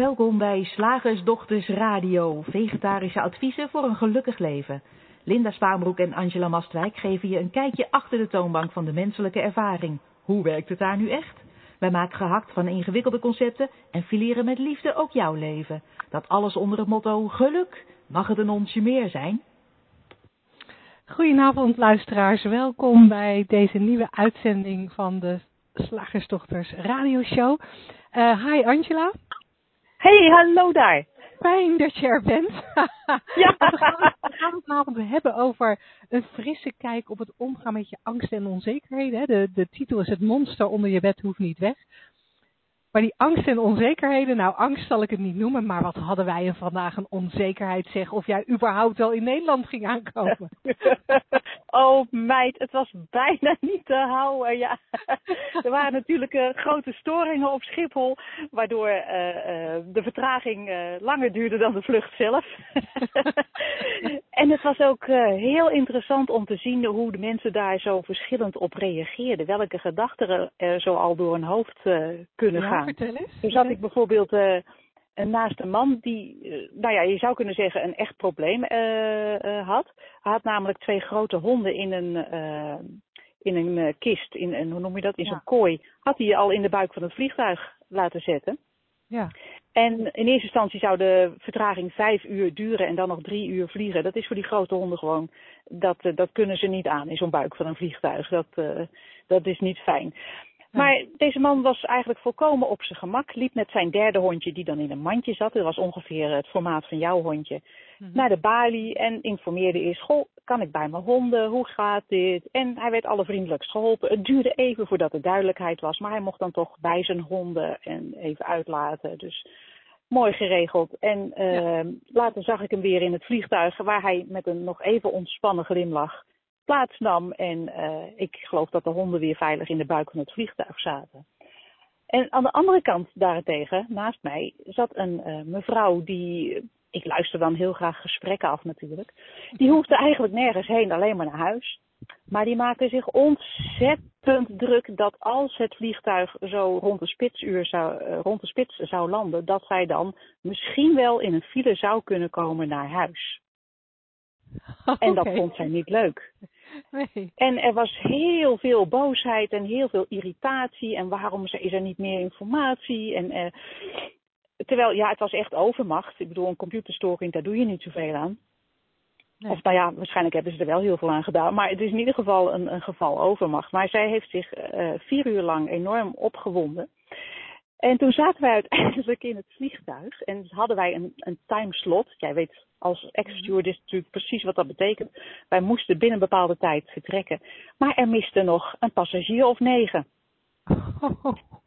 Welkom bij Slagersdochters Radio, vegetarische adviezen voor een gelukkig leven. Linda Spaanbroek en Angela Mastwijk geven je een kijkje achter de toonbank van de menselijke ervaring. Hoe werkt het daar nu echt? Wij maken gehakt van ingewikkelde concepten en fileren met liefde ook jouw leven. Dat alles onder het motto geluk. Mag het een onsje meer zijn? Goedenavond luisteraars, welkom bij deze nieuwe uitzending van de Slagersdochters radioshow. Uh, hi Angela. Hey, hallo daar. Fijn dat je er bent. Ja. We gaan we gaan het vanavond hebben over een frisse kijk op het omgaan met je angsten en onzekerheden. De, de titel is Het monster onder je bed hoeft niet weg. Maar die angst en onzekerheden, nou angst zal ik het niet noemen, maar wat hadden wij er vandaag een onzekerheid zeg of jij überhaupt wel in Nederland ging aankomen. Oh meid, het was bijna niet te houden. Ja. Er waren natuurlijk uh, grote storingen op Schiphol, waardoor uh, uh, de vertraging langer duurde dan de vlucht zelf. en het was ook heel interessant om te zien hoe de mensen daar zo verschillend op reageerden. Welke gedachten er zo al door hun hoofd kunnen Ja, gaan. vertel eens. Toen zat ik bijvoorbeeld uh, naast een man die, uh, nou ja, je zou kunnen zeggen een echt probleem uh, had. Hij had namelijk twee grote honden in een, in een kist, in een, hoe noem je dat, in Ja. zo'n kooi. Had hij al in de buik van het vliegtuig laten zetten. Ja. En in eerste instantie zou de vertraging vijf uur duren en dan nog drie uur vliegen. Dat is voor die grote honden gewoon, dat, dat kunnen ze niet aan in zo'n buik van een vliegtuig. Dat, dat is niet fijn. Maar deze man was eigenlijk volkomen op zijn gemak. Liep met zijn derde hondje, die dan in een mandje zat. Dat was ongeveer het formaat van jouw hondje. Mhm. Naar de balie en informeerde eerst: Goh, kan ik bij mijn honden? Hoe gaat dit? En hij werd allervriendelijkst geholpen. Het duurde even voordat er duidelijkheid was. Maar hij mocht dan toch bij zijn honden en even uitlaten. Dus mooi geregeld. En uh, later zag ik hem weer in het vliegtuig, waar hij met een nog even ontspannen glimlach plaatsnam. En uh, ik geloof dat de honden weer veilig in de buik van het vliegtuig zaten. En aan de andere kant daarentegen, naast mij, zat een uh, mevrouw die. Ik luister dan heel graag gesprekken af natuurlijk. Die hoefde eigenlijk nergens heen, alleen maar naar huis. Maar die maakte zich ontzettend druk dat als het vliegtuig zo rond de, spitsuur zou, uh, rond de spits zou landen, dat zij dan misschien wel in een file zou kunnen komen naar huis. En dat vond zij niet leuk. Nee. En er was heel veel boosheid en heel veel irritatie. En waarom is er niet meer informatie? En, uh, terwijl, ja, het was echt overmacht. Ik bedoel, een computerstoring, daar doe je niet zoveel aan. Nee. Of nou ja, waarschijnlijk hebben ze er wel heel veel aan gedaan. Maar het is in ieder geval een, een geval overmacht. Maar zij heeft zich uh, vier uur lang enorm opgewonden. En toen zaten wij uiteindelijk in het vliegtuig. En hadden wij een, een timeslot. Jij weet als ex-stewardess natuurlijk precies wat dat betekent. Wij moesten binnen een bepaalde tijd vertrekken. Maar er miste nog een passagier of negen.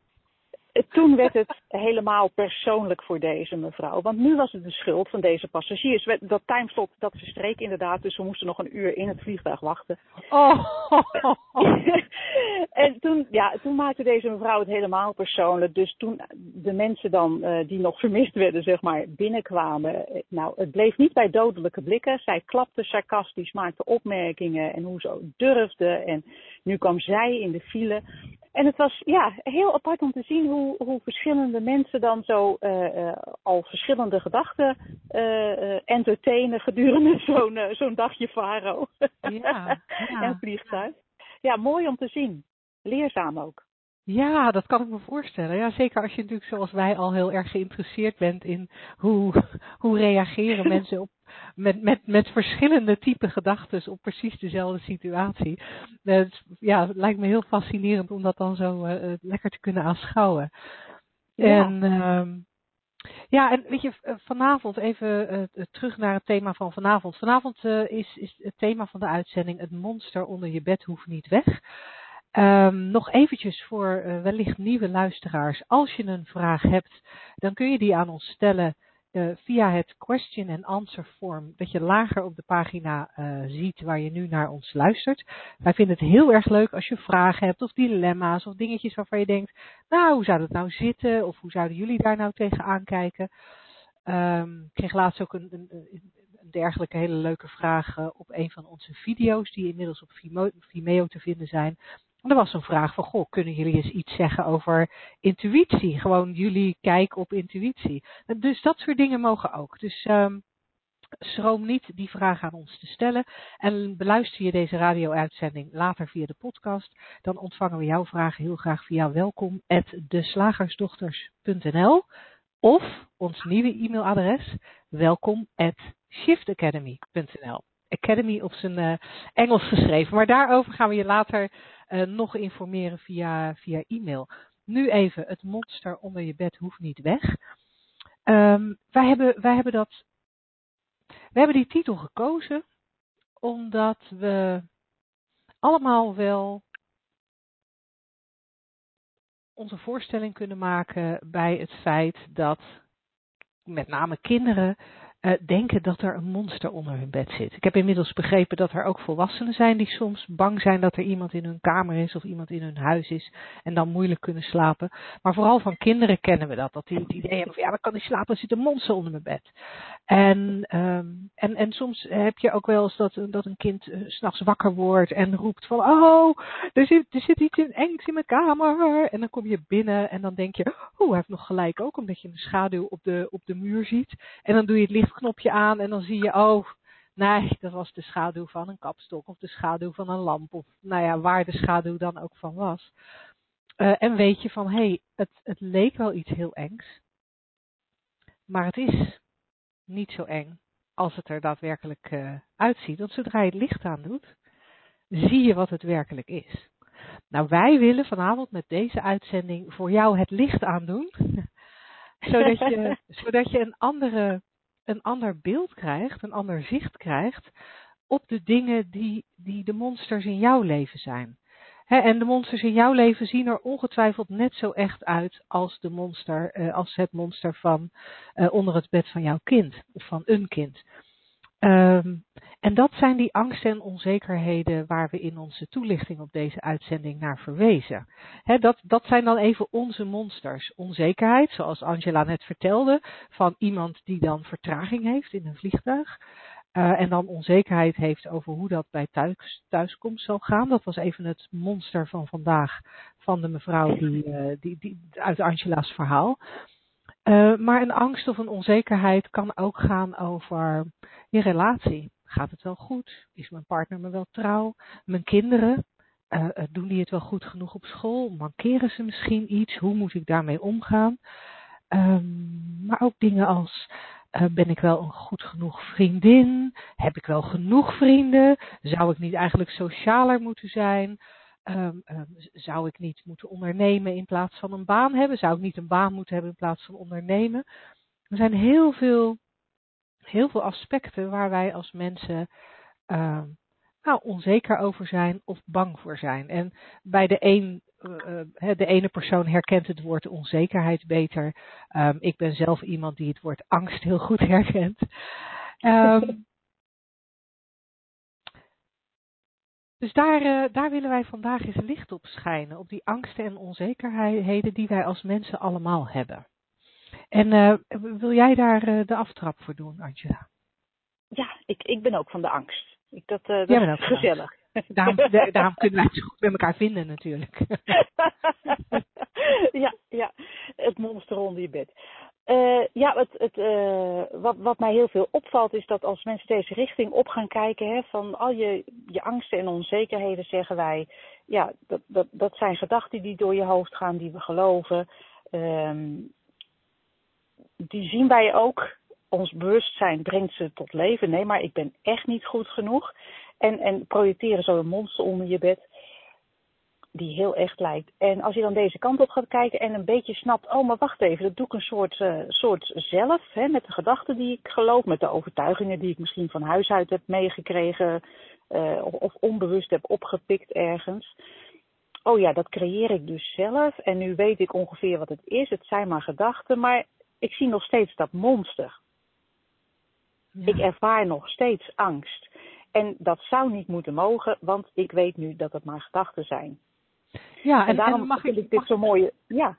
Toen werd het helemaal persoonlijk voor deze mevrouw. Want nu was het de schuld van deze passagiers. Dat timeslot, dat verstreek inderdaad. Dus we moesten nog een uur in het vliegtuig wachten. Oh. en toen, ja, toen maakte deze mevrouw het helemaal persoonlijk. Dus toen de mensen dan, uh, die nog vermist werden, zeg maar, binnenkwamen. Nou, het bleef niet bij dodelijke blikken. Zij klapte sarcastisch, maakte opmerkingen en hoe ze durfde. En nu kwam zij in de file. En het was ja, heel apart om te zien hoe, hoe verschillende mensen dan zo uh, uh, al verschillende gedachten uh, entertainen gedurende zo'n zo'n dagje varo. Ja, ja. en vliegtuig. Ja, mooi om te zien. Leerzaam ook. Ja, dat kan ik me voorstellen. Ja, zeker als je natuurlijk zoals wij al heel erg geïnteresseerd bent in hoe, hoe reageren mensen op, met, met, met verschillende type gedachten op precies dezelfde situatie. Het, ja, het lijkt me heel fascinerend om dat dan zo uh, lekker te kunnen aanschouwen. Ja. En uh, ja, en weet je, vanavond even uh, terug naar het thema van vanavond. Vanavond uh, is, is het thema van de uitzending Het monster onder je bed hoeft niet weg. Um, nog eventjes voor uh, wellicht nieuwe luisteraars. Als je een vraag hebt, dan kun je die aan ons stellen uh, via het question and answer form dat je lager op de pagina uh, ziet waar je nu naar ons luistert. Wij vinden het heel erg leuk als je vragen hebt of dilemma's of dingetjes waarvan je denkt, nou hoe zou dat nou zitten of hoe zouden jullie daar nou tegenaan kijken. Um, ik kreeg laatst ook een, een, een dergelijke hele leuke vraag op een van onze video's die inmiddels op Vimeo te vinden zijn er was een vraag van, goh, kunnen jullie eens iets zeggen over intuïtie? Gewoon jullie kijk op intuïtie. Dus dat soort dingen mogen ook. Dus um, schroom niet die vraag aan ons te stellen. En beluister je deze radio-uitzending later via de podcast, dan ontvangen we jouw vragen heel graag via welkom@deslagersdochters.nl of ons nieuwe e-mailadres welkom@shiftacademy.nl. Academy op zijn uh, Engels geschreven, maar daarover gaan we je later nog informeren via, via e-mail. Nu even, het monster onder je bed hoeft niet weg. Um, wij, hebben, wij hebben dat we hebben die titel gekozen omdat we allemaal wel onze voorstelling kunnen maken bij het feit dat met name kinderen uh, denken dat er een monster onder hun bed zit. Ik heb inmiddels begrepen dat er ook volwassenen zijn die soms bang zijn dat er iemand in hun kamer is of iemand in hun huis is en dan moeilijk kunnen slapen. Maar vooral van kinderen kennen we dat. Dat die het idee hebben van ja, dan kan ik slapen, er zit een monster onder mijn bed. En, um, en, en soms heb je ook wel eens dat, dat een kind uh, s'nachts wakker wordt en roept van oh, er zit, er zit iets in engs in mijn kamer. En dan kom je binnen en dan denk je, oh, hij heeft nog gelijk ook, omdat je een schaduw op de, op de muur ziet. En dan doe je het licht knopje aan en dan zie je, oh, nee, dat was de schaduw van een kapstok of de schaduw van een lamp of nou ja, waar de schaduw dan ook van was. Uh, en weet je van, hé, hey, het, het leek wel iets heel engs, maar het is niet zo eng als het er daadwerkelijk uh, uitziet. Want zodra je het licht aan doet, zie je wat het werkelijk is. Nou, wij willen vanavond met deze uitzending voor jou het licht aandoen, zodat je, zodat je een andere een ander beeld krijgt, een ander zicht krijgt op de dingen die, die de monsters in jouw leven zijn. En de monsters in jouw leven zien er ongetwijfeld net zo echt uit als, de monster, uh, als het monster van uh, onder het bed van jouw kind of van een kind. Um, en dat zijn die angsten en onzekerheden waar we in onze toelichting op deze uitzending naar verwezen. Dat, dat zijn dan even onze monsters. Onzekerheid, zoals Angela net vertelde, van iemand die dan vertraging heeft in een vliegtuig. Uh, en dan onzekerheid heeft over hoe dat bij thuis, thuiskomst zal gaan. Dat was even het monster van vandaag van de mevrouw die, uh, die, die, uit Angela's verhaal. Uh, maar een angst of een onzekerheid kan ook gaan over je relatie. Gaat het wel goed? Is mijn partner me wel trouw? Mijn kinderen, doen die het wel goed genoeg op school? Mankeren ze misschien iets? Hoe moet ik daarmee omgaan? Um, maar ook dingen als, uh, ben ik wel een goed genoeg vriendin? Heb ik wel genoeg vrienden? Zou ik niet eigenlijk socialer moeten zijn? Um, um, zou ik niet moeten ondernemen in plaats van een baan hebben? Zou ik niet een baan moeten hebben in plaats van ondernemen? Er zijn heel veel heel veel aspecten waar wij als mensen uh, nou, onzeker over zijn of bang voor zijn. En bij de een, uh, de ene persoon herkent het woord onzekerheid beter. Um, ik ben zelf iemand die het woord angst heel goed herkent. Um, dus daar, uh, daar willen wij vandaag eens licht op schijnen, op die angsten en onzekerheden die wij als mensen allemaal hebben. En wil jij daar de aftrap voor doen, Angela? Ja, ik, ik ben ook van de angst. Ik, dat uh, dat is gezellig. Daarom, kunnen wij het goed met elkaar vinden natuurlijk. ja, ja, het monster onder je bed. Uh, ja, het, het, uh, wat, wat mij heel veel opvalt is dat als mensen deze richting op gaan kijken, hè, van al je, je angsten en onzekerheden, zeggen wij, ja, dat, dat, dat zijn gedachten die door je hoofd gaan, die we geloven. Um, die zien wij ook. Ons bewustzijn brengt ze tot leven. Nee, maar ik ben echt niet goed genoeg. En, en projecteren zo een monster onder je bed. Die heel echt lijkt. En als je dan deze kant op gaat kijken en een beetje snapt. Oh, maar wacht even. Dat doe ik een soort, uh, soort zelf. Hè, met de gedachten die ik geloof. Met de overtuigingen die ik misschien van huis uit heb meegekregen. Of, of onbewust heb opgepikt ergens oh ja, dat creëer ik dus zelf. En nu weet ik ongeveer wat het is. Het zijn maar gedachten. Maar ik zie nog steeds dat monster. Ja. Ik ervaar nog steeds angst. En dat zou niet moeten mogen, want ik weet nu dat het maar gedachten zijn. Ja, en, en daarom en mag vind ik, dit zo mooi. Ja.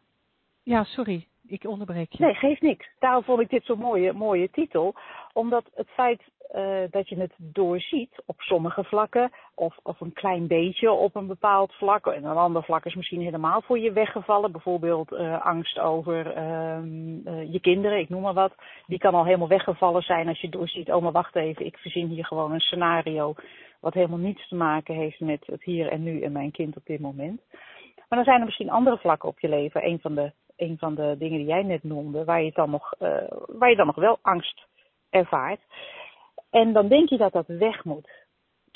Ja, sorry. Ik onderbreek je. Nee, geeft niks. Daarom vond ik dit zo'n mooie, mooie titel. Omdat het feit uh, dat je het doorziet op sommige vlakken, of, of een klein beetje op een bepaald vlak, en een ander vlak is misschien helemaal voor je weggevallen. Bijvoorbeeld uh, angst over uh, je kinderen, ik noem maar wat. Die kan al helemaal weggevallen zijn als je doorziet, oh maar wacht even, ik verzin hier gewoon een scenario wat helemaal niets te maken heeft met het hier en nu en mijn kind op dit moment. Maar dan zijn er misschien andere vlakken op je leven. Een van de, een van de dingen die jij net noemde, waar je dan nog, uh, waar je dan nog wel angst ervaart. En dan denk je dat dat weg moet.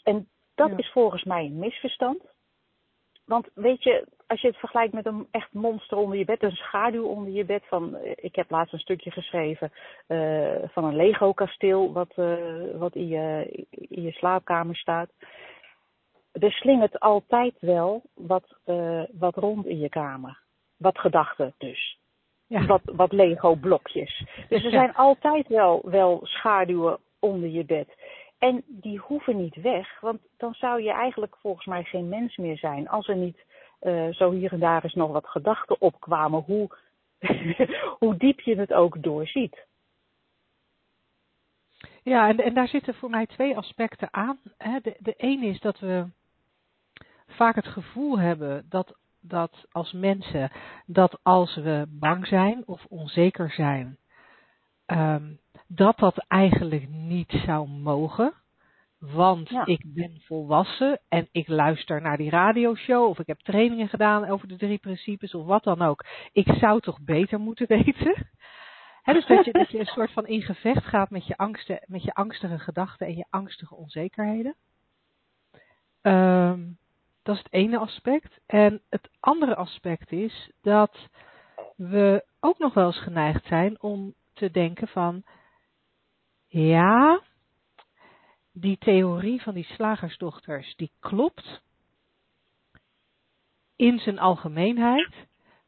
En dat is volgens mij een misverstand. Want weet je, als je het vergelijkt met een echt monster onder je bed, een schaduw onder je bed. Van, eh, ik heb laatst een stukje geschreven uh, van een Lego-kasteel wat, uh, wat in, je, in je slaapkamer staat. Er slingert altijd wel wat, uh, wat rond in je kamer. Wat gedachten dus. Ja. Wat, wat Lego-blokjes. Dus er zijn altijd wel, wel schaduwen onder je bed. En die hoeven niet weg, want dan zou je eigenlijk volgens mij geen mens meer zijn. Als er niet uh, zo hier en daar eens nog wat gedachten opkwamen, hoe, hoe diep je het ook doorziet. Ja, en, en daar zitten voor mij twee aspecten aan. De, de ene is dat we vaak het gevoel hebben dat, dat als mensen, dat als we bang zijn of onzeker zijn, um, dat dat eigenlijk niet zou mogen. Want ja. ik ben volwassen en ik luister naar die radioshow of ik heb trainingen gedaan over de drie principes of wat dan ook. Ik zou toch beter moeten weten. He, dus dat je, dat je een soort van in gevecht gaat met je, angsten, met je angstige gedachten en je angstige onzekerheden. Um, dat is het ene aspect. En het andere aspect is dat we ook nog wel eens geneigd zijn om te denken van, ja, die theorie van die slagersdochters, die klopt in zijn algemeenheid,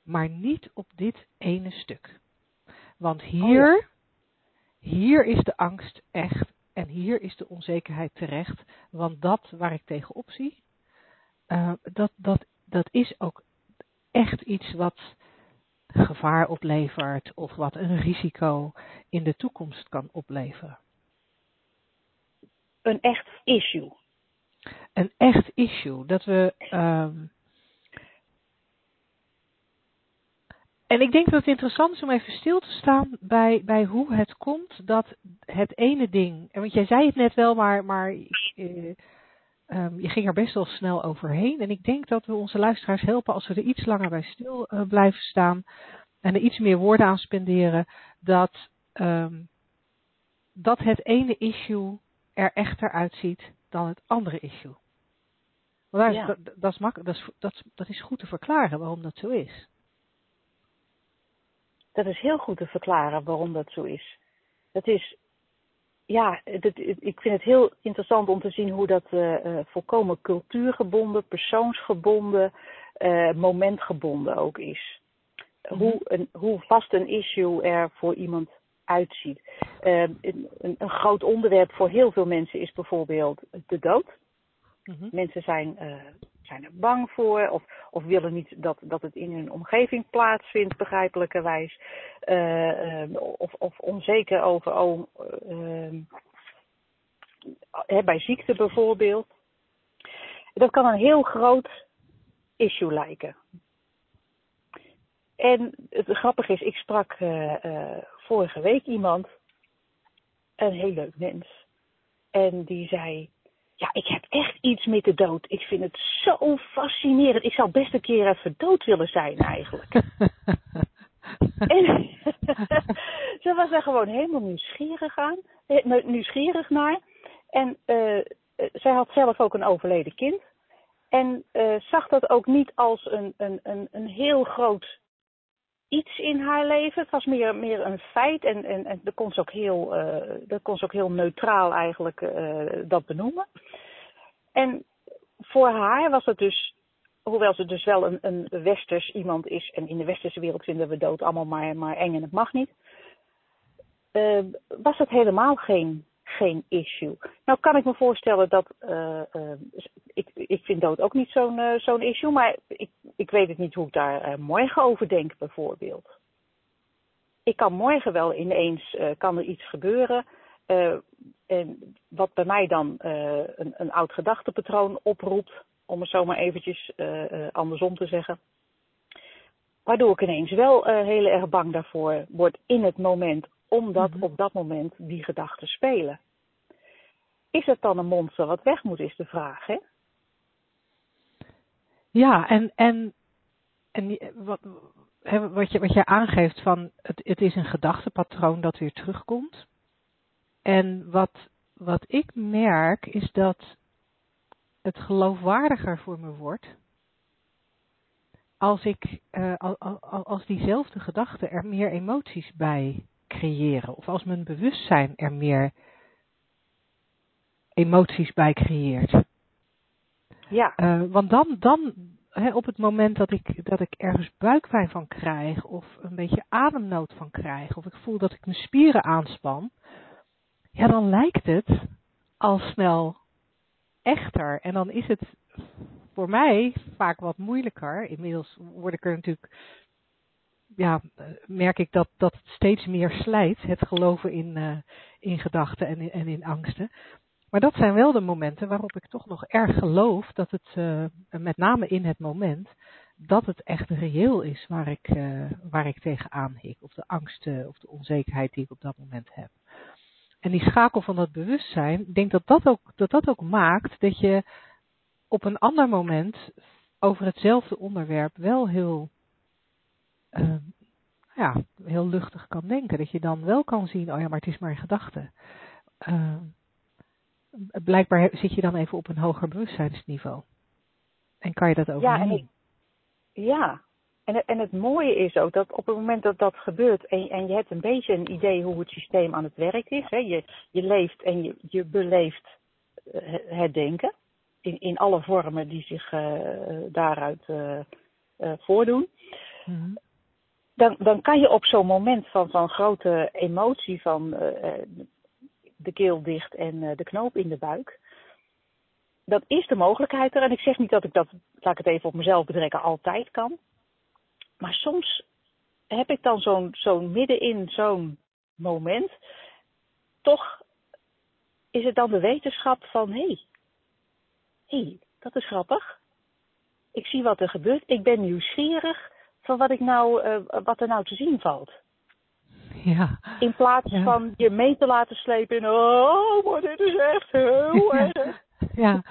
maar niet op dit ene stuk. Want hier, oh ja. hier is de angst echt en hier is de onzekerheid terecht. Want dat waar ik tegenop zie, uh, dat, dat, dat is ook echt iets wat gevaar oplevert of wat een risico in de toekomst kan opleveren. Een echt issue. Een echt issue. Dat we. Um, en ik denk dat het interessant is om even stil te staan bij, bij hoe het komt dat het ene ding. Want jij zei het net wel, maar, maar uh, um, je ging er best wel snel overheen. En ik denk dat we onze luisteraars helpen als we er iets langer bij stil uh, blijven staan. En er iets meer woorden aan spenderen. Dat, um, dat het ene issue er echter uitziet dan het andere issue. Want ja. dat, dat, is mak dat, is, dat, dat is goed te verklaren waarom dat zo is. Dat is heel goed te verklaren waarom dat zo is. Het is ja, ik vind het heel interessant om te zien hoe dat uh, volkomen cultuurgebonden, persoonsgebonden, uh, momentgebonden ook is. Mm -hmm. hoe, een, hoe vast een issue er voor iemand uitziet. Uh, een, een, groot onderwerp voor heel veel mensen is bijvoorbeeld de dood. Mm -hmm. Mensen zijn, zijn er bang voor of, of willen niet dat, dat het in hun omgeving plaatsvindt, begrijpelijkerwijs. Uh, uh, of, of onzeker over, oh, uh, bij ziekte bijvoorbeeld. Dat kan een heel groot issue lijken. En het grappige is, ik sprak vorige week iemand, een heel leuk mens, en die zei ja, ik heb echt iets met de dood. Ik vind het zo fascinerend. Ik zou best een keer even dood willen zijn eigenlijk. en ze was er gewoon helemaal nieuwsgierig aan, eh, nieuwsgierig naar. En uh, zij had zelf ook een overleden kind. En uh, zag dat ook niet als een, een, een, een heel groot iets in haar leven. Het was meer, meer een feit en, en, en dat, kon ze ook heel, dat kon ze ook heel neutraal eigenlijk uh, dat benoemen. En voor haar was het dus, hoewel ze dus wel een, een westers iemand is, en in de westerse wereld vinden we dood allemaal maar, maar eng en het mag niet, uh, was het helemaal geen, geen issue. Nou kan ik me voorstellen dat, ik, ik vind dood ook niet zo'n zo'n issue, maar ik ik weet het niet hoe ik daar morgen over denk, bijvoorbeeld. ik kan morgen wel ineens, kan er iets gebeuren. En wat bij mij dan een, een, oud gedachtepatroon oproept, om het zo maar eventjes andersom te zeggen. Waardoor ik ineens wel heel erg bang daarvoor word in het moment, omdat mm-hmm. op dat moment die gedachten spelen. Is het dan een monster wat weg moet, is de vraag, hè? Ja, en, en, en wat, wat, je, wat je aangeeft van het, het is een gedachtepatroon dat weer terugkomt. En wat, wat ik merk is dat het geloofwaardiger voor me wordt als ik uh, als diezelfde gedachten er meer emoties bij creëren. Of als mijn bewustzijn er meer emoties bij creëert. Ja. Uh, want dan, dan op het moment dat ik, dat ik ergens buikpijn van krijg, of een beetje ademnood van krijg, of ik voel dat ik mijn spieren aanspan, ja, dan lijkt het al snel echter. En dan is het voor mij vaak wat moeilijker. Inmiddels word ik er natuurlijk, ja, merk ik dat, dat het steeds meer slijt, het geloven in, uh, in gedachten en in, en in angsten. Maar dat zijn wel de momenten waarop ik toch nog erg geloof dat het, uh, met name in het moment, dat het echt reëel is waar ik, uh, waar ik tegenaan hik. Of de angst of de onzekerheid die ik op dat moment heb. En die schakel van dat bewustzijn, ik denk dat dat ook, dat dat ook maakt dat je op een ander moment over hetzelfde onderwerp wel heel, uh, ja, heel luchtig kan denken. Dat je dan wel kan zien, oh ja, maar het is maar een gedachte. Uh, blijkbaar zit je dan even op een hoger bewustzijnsniveau. En kan je dat ook ja, en ja, en, en het mooie is ook dat op het moment dat dat gebeurt en, en je hebt een beetje een idee hoe het systeem aan het werk is, hè, je, je leeft en je, je beleeft uh, het denken in, in alle vormen die zich uh, daaruit uh, voordoen. Mm-hmm. Dan, dan kan je op zo'n moment van, van grote emotie, van de keel dicht en uh, de knoop in de buik. Dat is de mogelijkheid er. En ik zeg niet dat ik dat, laat ik het even op mezelf betrekken, altijd kan. Maar soms heb ik dan zo'n zo'n midden in zo'n moment. Toch is het dan de wetenschap van hé, hey, hey, dat is grappig. Ik zie wat er gebeurt. Ik ben nieuwsgierig van wat, ik nou, uh, wat er nou te zien valt. Ja. In plaats van je mee te laten slepen in, oh, maar dit is echt heel erg. ja,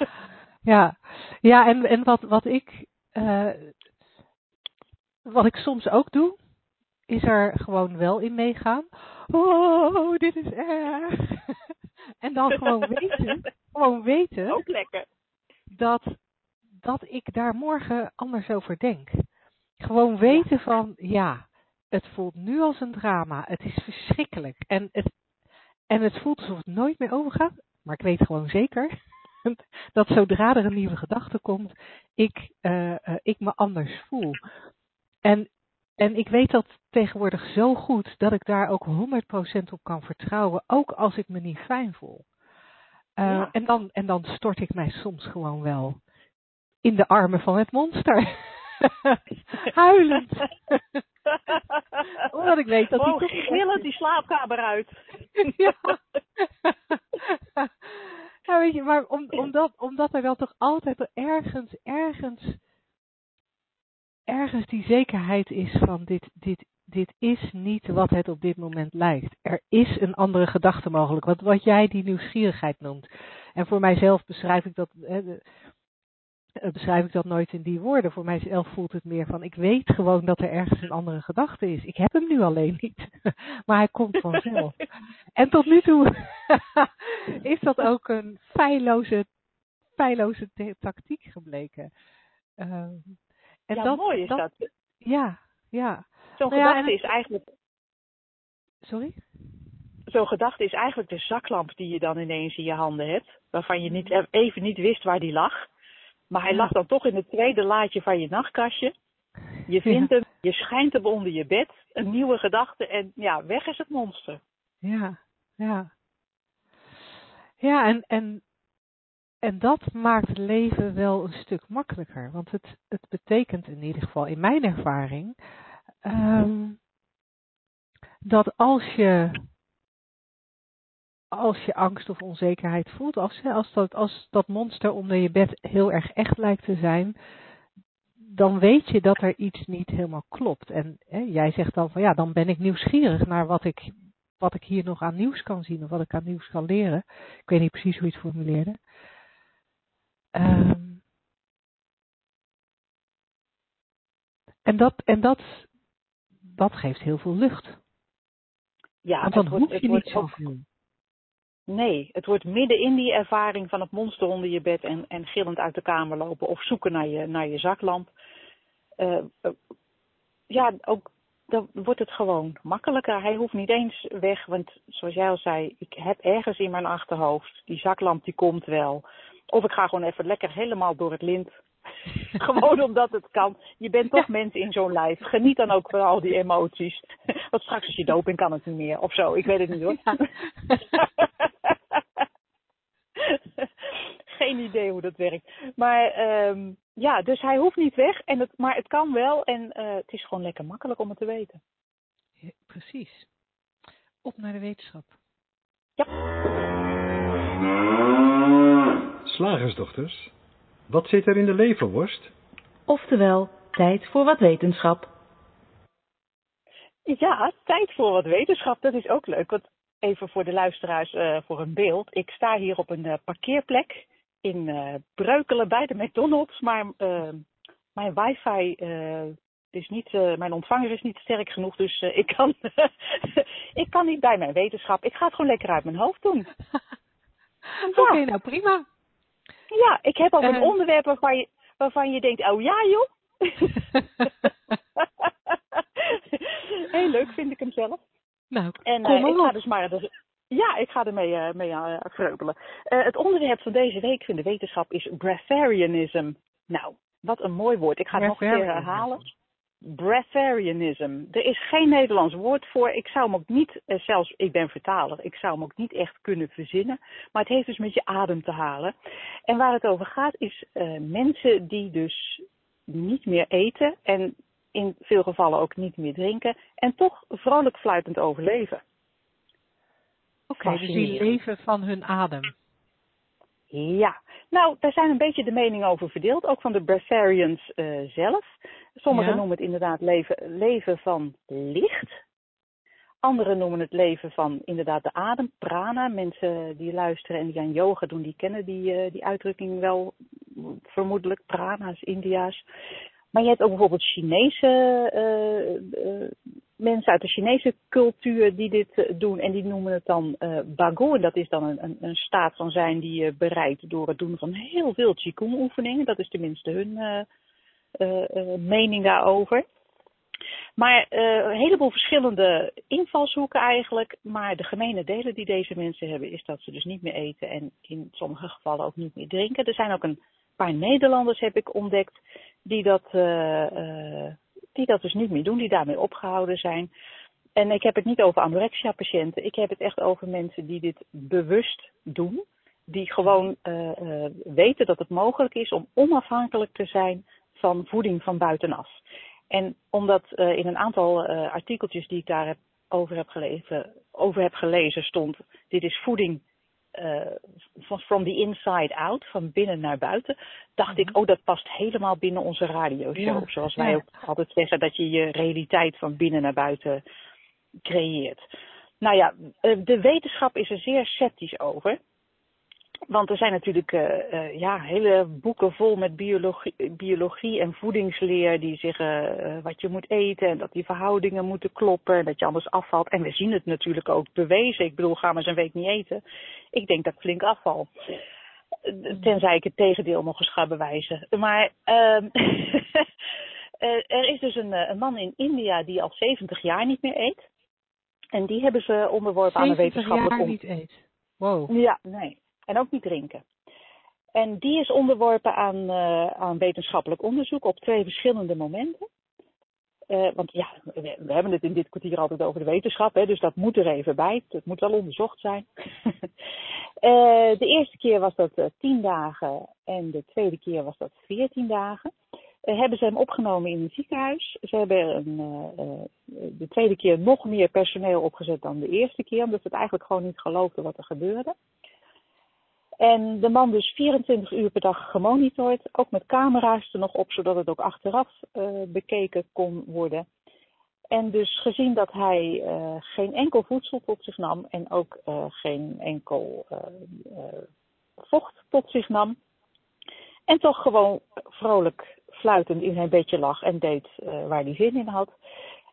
ja. ja en, en wat, wat ik, uh, wat ik soms ook doe, is er gewoon wel in meegaan. Oh, dit is erg. en dan gewoon weten, gewoon weten. Ook lekker. Dat, dat ik daar morgen anders over denk. Gewoon weten van, ja, het voelt nu als een drama. Het is verschrikkelijk. En het, en het voelt alsof het nooit meer overgaat. Maar ik weet gewoon zeker dat zodra er een nieuwe gedachte komt, ik, uh, uh, ik me anders voel. En, en ik weet dat tegenwoordig zo goed dat ik daar ook 100% op kan vertrouwen, ook als ik me niet fijn voel. Uh, ja. en, dan, en dan stort ik mij soms gewoon wel in de armen van het monster. Huilend. Omdat ik weet dat oh, hij toch... die slaapkamer uit. ja. ja, weet je, maar om, omdat, omdat er dan toch altijd ergens, ergens, ergens die zekerheid is van dit, dit, dit is niet wat het op dit moment lijkt. Er is een andere gedachte mogelijk, wat, wat jij die nieuwsgierigheid noemt. En voor mijzelf beschrijf ik dat, uh, beschrijf ik dat nooit in die woorden. Voor mijzelf voelt het meer van, ik weet gewoon dat er ergens een andere gedachte is. Ik heb hem nu alleen niet, maar hij komt vanzelf. en tot nu toe is dat ook een feilloze, feilloze tactiek gebleken. Uh, en ja, dat, mooi is dat. dat. Ja, ja. Zo'n nou gedachte ja, is eigenlijk... Sorry? Zo'n gedachte is eigenlijk de zaklamp die je dan ineens in je handen hebt. Waarvan je niet, even niet wist waar die lag. Maar hij lag dan toch in het tweede laadje van je nachtkastje. Je vindt hem, je schijnt hem onder je bed, een nieuwe gedachte en ja, weg is het monster. Ja, ja. Ja, en, en, en dat maakt het leven wel een stuk makkelijker. Want het, het betekent in ieder geval in mijn ervaring um, dat als je, als je angst of onzekerheid voelt, als, als, dat, als dat monster onder je bed heel erg echt lijkt te zijn, dan weet je dat er iets niet helemaal klopt. En hè, jij zegt dan van ja, dan ben ik nieuwsgierig naar wat ik, wat ik hier nog aan nieuws kan zien of wat ik aan nieuws kan leren. Ik weet niet precies hoe je het formuleerde. Um, en dat, en dat, dat geeft heel veel lucht. Ja, Want dan hoef je niet zoveel. Nee, het wordt midden in die ervaring van het monster onder je bed en, en gillend uit de kamer lopen of zoeken naar je, naar je zaklamp. Eh, eh, ja, ook dan wordt het gewoon makkelijker. Hij hoeft niet eens weg, want zoals jij al zei, ik heb ergens in mijn achterhoofd, die zaklamp die komt wel. Of ik ga gewoon even lekker helemaal door het lint. gewoon omdat het kan. Je bent toch mens in zo'n lijf. Geniet dan ook van al die emoties. Want straks als je dood bent kan het niet meer. Of zo, ik weet het niet hoor. Geen idee hoe dat werkt. Maar ehm, ja, dus hij hoeft niet weg. En het, maar het kan wel. En eh, het is gewoon lekker makkelijk om het te weten. Ja, precies. Op naar de wetenschap. Slagersdochters, wat zit er in de leverworst? Oftewel, tijd voor wat wetenschap. Ja, tijd voor wat wetenschap. Dat is ook leuk. Want even voor de luisteraars eh, voor een beeld. Ik sta hier op een eh, parkeerplek in eh, Breukelen bij de McDonald's. Maar mijn wifi is niet, mijn ontvanger is niet sterk genoeg. Dus ik, kan, ik kan niet bij mijn wetenschap. Ik ga het gewoon lekker uit mijn hoofd doen. Oké, nou prima. Ja, ik heb ook een Eh. onderwerp waarvan je, waarvan je denkt, oh ja joh. Heel leuk vind ik hem zelf. Nou, En kom eh, maar ik ga dus maar. er- ja, ik ga ermee mee, mee uh, vreubelen. Het onderwerp van deze week in de wetenschap is breatharianism. Nou, wat een mooi woord. Ik ga het nog een keer herhalen. Breatharianism. Er is geen Nederlands woord voor. Ik zou hem ook niet, zelfs ik ben vertaler, ik zou hem ook niet echt kunnen verzinnen. Maar het heeft dus met je adem te halen. En waar het over gaat is mensen die dus niet meer eten en in veel gevallen ook niet meer drinken en toch vrolijk fluitend overleven. Oké, dus die leven van hun adem. Ja, nou, daar zijn een beetje de meningen over verdeeld, ook van de breatharians eh, zelf. Sommigen Ja. noemen het inderdaad leven, leven van licht. Anderen noemen het leven van inderdaad de adem, prana. Mensen die luisteren en die aan yoga doen, die kennen die, eh, die uitdrukking wel vermoedelijk. Prana's, India's. Maar je hebt ook bijvoorbeeld Chinese eh, eh, mensen uit de Chinese cultuur die dit eh, doen. En die noemen het dan eh Bago. En dat is dan een, een, een staat van zijn die je bereikt door het doen van heel veel Qigong oefeningen. Dat is tenminste hun mening daarover. Maar een heleboel verschillende invalshoeken eigenlijk. Maar de gemene delen die deze mensen hebben is dat ze dus niet meer eten en in sommige gevallen ook niet meer drinken. Er zijn ook een paar Nederlanders, heb ik ontdekt, die dat, eh, eh, die dat dus niet meer doen, die daarmee opgehouden zijn. En ik heb het niet over anorexia-patiënten. Ik heb het echt over mensen die dit bewust doen. Die gewoon eh, weten dat het mogelijk is om onafhankelijk te zijn van voeding van buitenaf. En omdat in een aantal eh, artikeltjes die ik daar heb, over, heb gelezen, stond, dit is voeding van from the inside out, van binnen naar buiten, dacht ik, oh dat past helemaal binnen onze radioshow. Ja, Zoals wij ook altijd zeggen, dat je je realiteit van binnen naar buiten creëert. Nou ja, eh, de wetenschap is er zeer sceptisch over. Want er zijn natuurlijk eh, eh, ja, hele boeken vol met biologie, biologie en voedingsleer die zeggen eh, wat je moet eten en dat die verhoudingen moeten kloppen en dat je anders afvalt. En we zien het natuurlijk ook bewezen. Ik bedoel, ga maar eens een week niet eten. Ik denk dat ik flink afval. Tenzij ik het tegendeel nog eens ga bewijzen. Maar ehm, eh, er is dus een, een man in India die al 70 jaar niet meer eet. En die hebben ze onderworpen aan een 70 wetenschappelijk jaar on- niet eet. Wow. ja, nee. En ook niet drinken. En die is onderworpen aan, eh, aan wetenschappelijk onderzoek op twee verschillende momenten. Eh, want ja, we, hebben het in dit kwartier altijd over de wetenschap, hè, dus dat moet er even bij. Het moet wel onderzocht zijn. Eh, de eerste keer was dat tien dagen en de tweede keer was dat veertien dagen. hebben ze hem opgenomen in het ziekenhuis. Ze hebben een, de tweede keer nog meer personeel opgezet dan de eerste keer, omdat ze het eigenlijk gewoon niet geloofden wat er gebeurde. En de man dus 24 uur per dag gemonitord, ook met camera's er nog op, zodat het ook achteraf bekeken kon worden. En dus gezien dat hij geen enkel voedsel tot zich nam en ook geen enkel vocht tot zich nam, en toch gewoon vrolijk fluitend in zijn bedje lag en deed waar hij zin in had.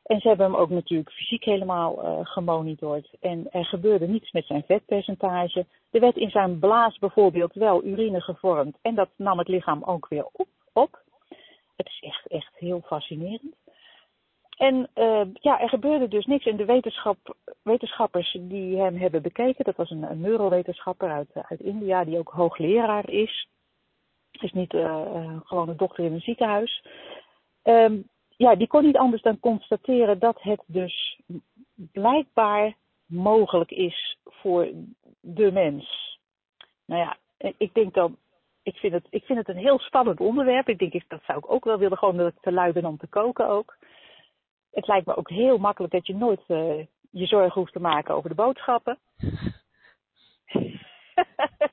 En ze hebben hem ook natuurlijk fysiek helemaal uh, gemonitord. En er gebeurde niets met zijn vetpercentage. Er werd in zijn blaas bijvoorbeeld wel urine gevormd. En dat nam het lichaam ook weer op. op. Het is echt, echt heel fascinerend. En uh, ja, er gebeurde dus niks. En de wetenschap, wetenschappers die hem hebben bekeken, dat was een, neurowetenschapper uit, uit India, die ook hoogleraar is is niet uh, gewoon een dokter in een ziekenhuis. Um, ja, die kon niet anders dan constateren dat het dus blijkbaar mogelijk is voor de mens. Nou ja, ik denk dan, ik vind het, ik vind het een heel spannend onderwerp. Ik denk, dat zou ik ook wel willen, gewoon te luiden om te koken ook. Het lijkt me ook heel makkelijk dat je nooit uh, je zorgen hoeft te maken over de boodschappen.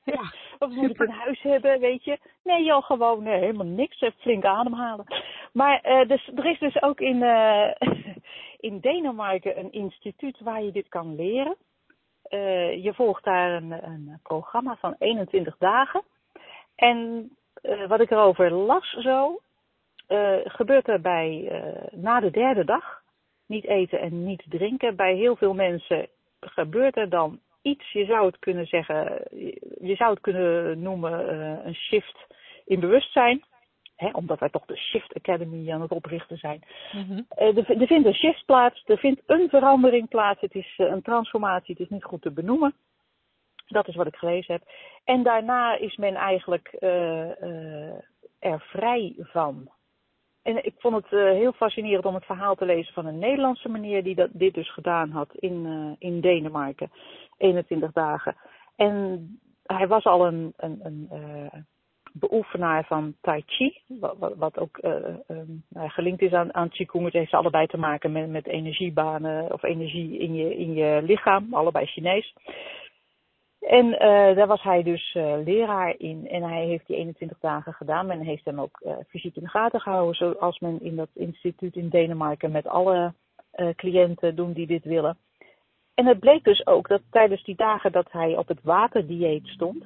Ja, of moet ik een huis hebben, weet je? Nee joh, gewoon nee, helemaal niks. Flink ademhalen. Maar uh, dus, er is dus ook in, uh, in Denemarken een instituut waar je dit kan leren. Uh, je volgt daar een, een programma van 21 dagen. En wat ik erover las zo, gebeurt er bij na de derde dag, niet eten en niet drinken, bij heel veel mensen gebeurt er dan iets, je zou het kunnen zeggen, je zou het kunnen noemen uh, een shift in bewustzijn. Hè, omdat wij toch de Shift Academy aan het oprichten zijn. Mm -hmm. uh, er, er, vindt een shift plaats, er vindt een verandering plaats. Het is uh, een transformatie, het is niet goed te benoemen. Dat is wat ik gelezen heb. En daarna is men eigenlijk er vrij van. En ik vond het uh, heel fascinerend om het verhaal te lezen van een Nederlandse meneer die dat, dit dus gedaan had in, uh, in Denemarken. 21 dagen. En hij was al een, een, een uh, beoefenaar van Tai Chi, wat, wat ook um, gelinkt is aan, aan Qigong. Het heeft allebei te maken met, met energiebanen of energie in je, in je lichaam, allebei Chinees. En uh, daar was hij dus uh, leraar in. En hij heeft die 21 dagen gedaan. Men heeft hem ook uh, fysiek in de gaten gehouden. Zoals men in dat instituut in Denemarken met alle cliënten doen die dit willen. En het bleek dus ook dat tijdens die dagen dat hij op het waterdieet stond.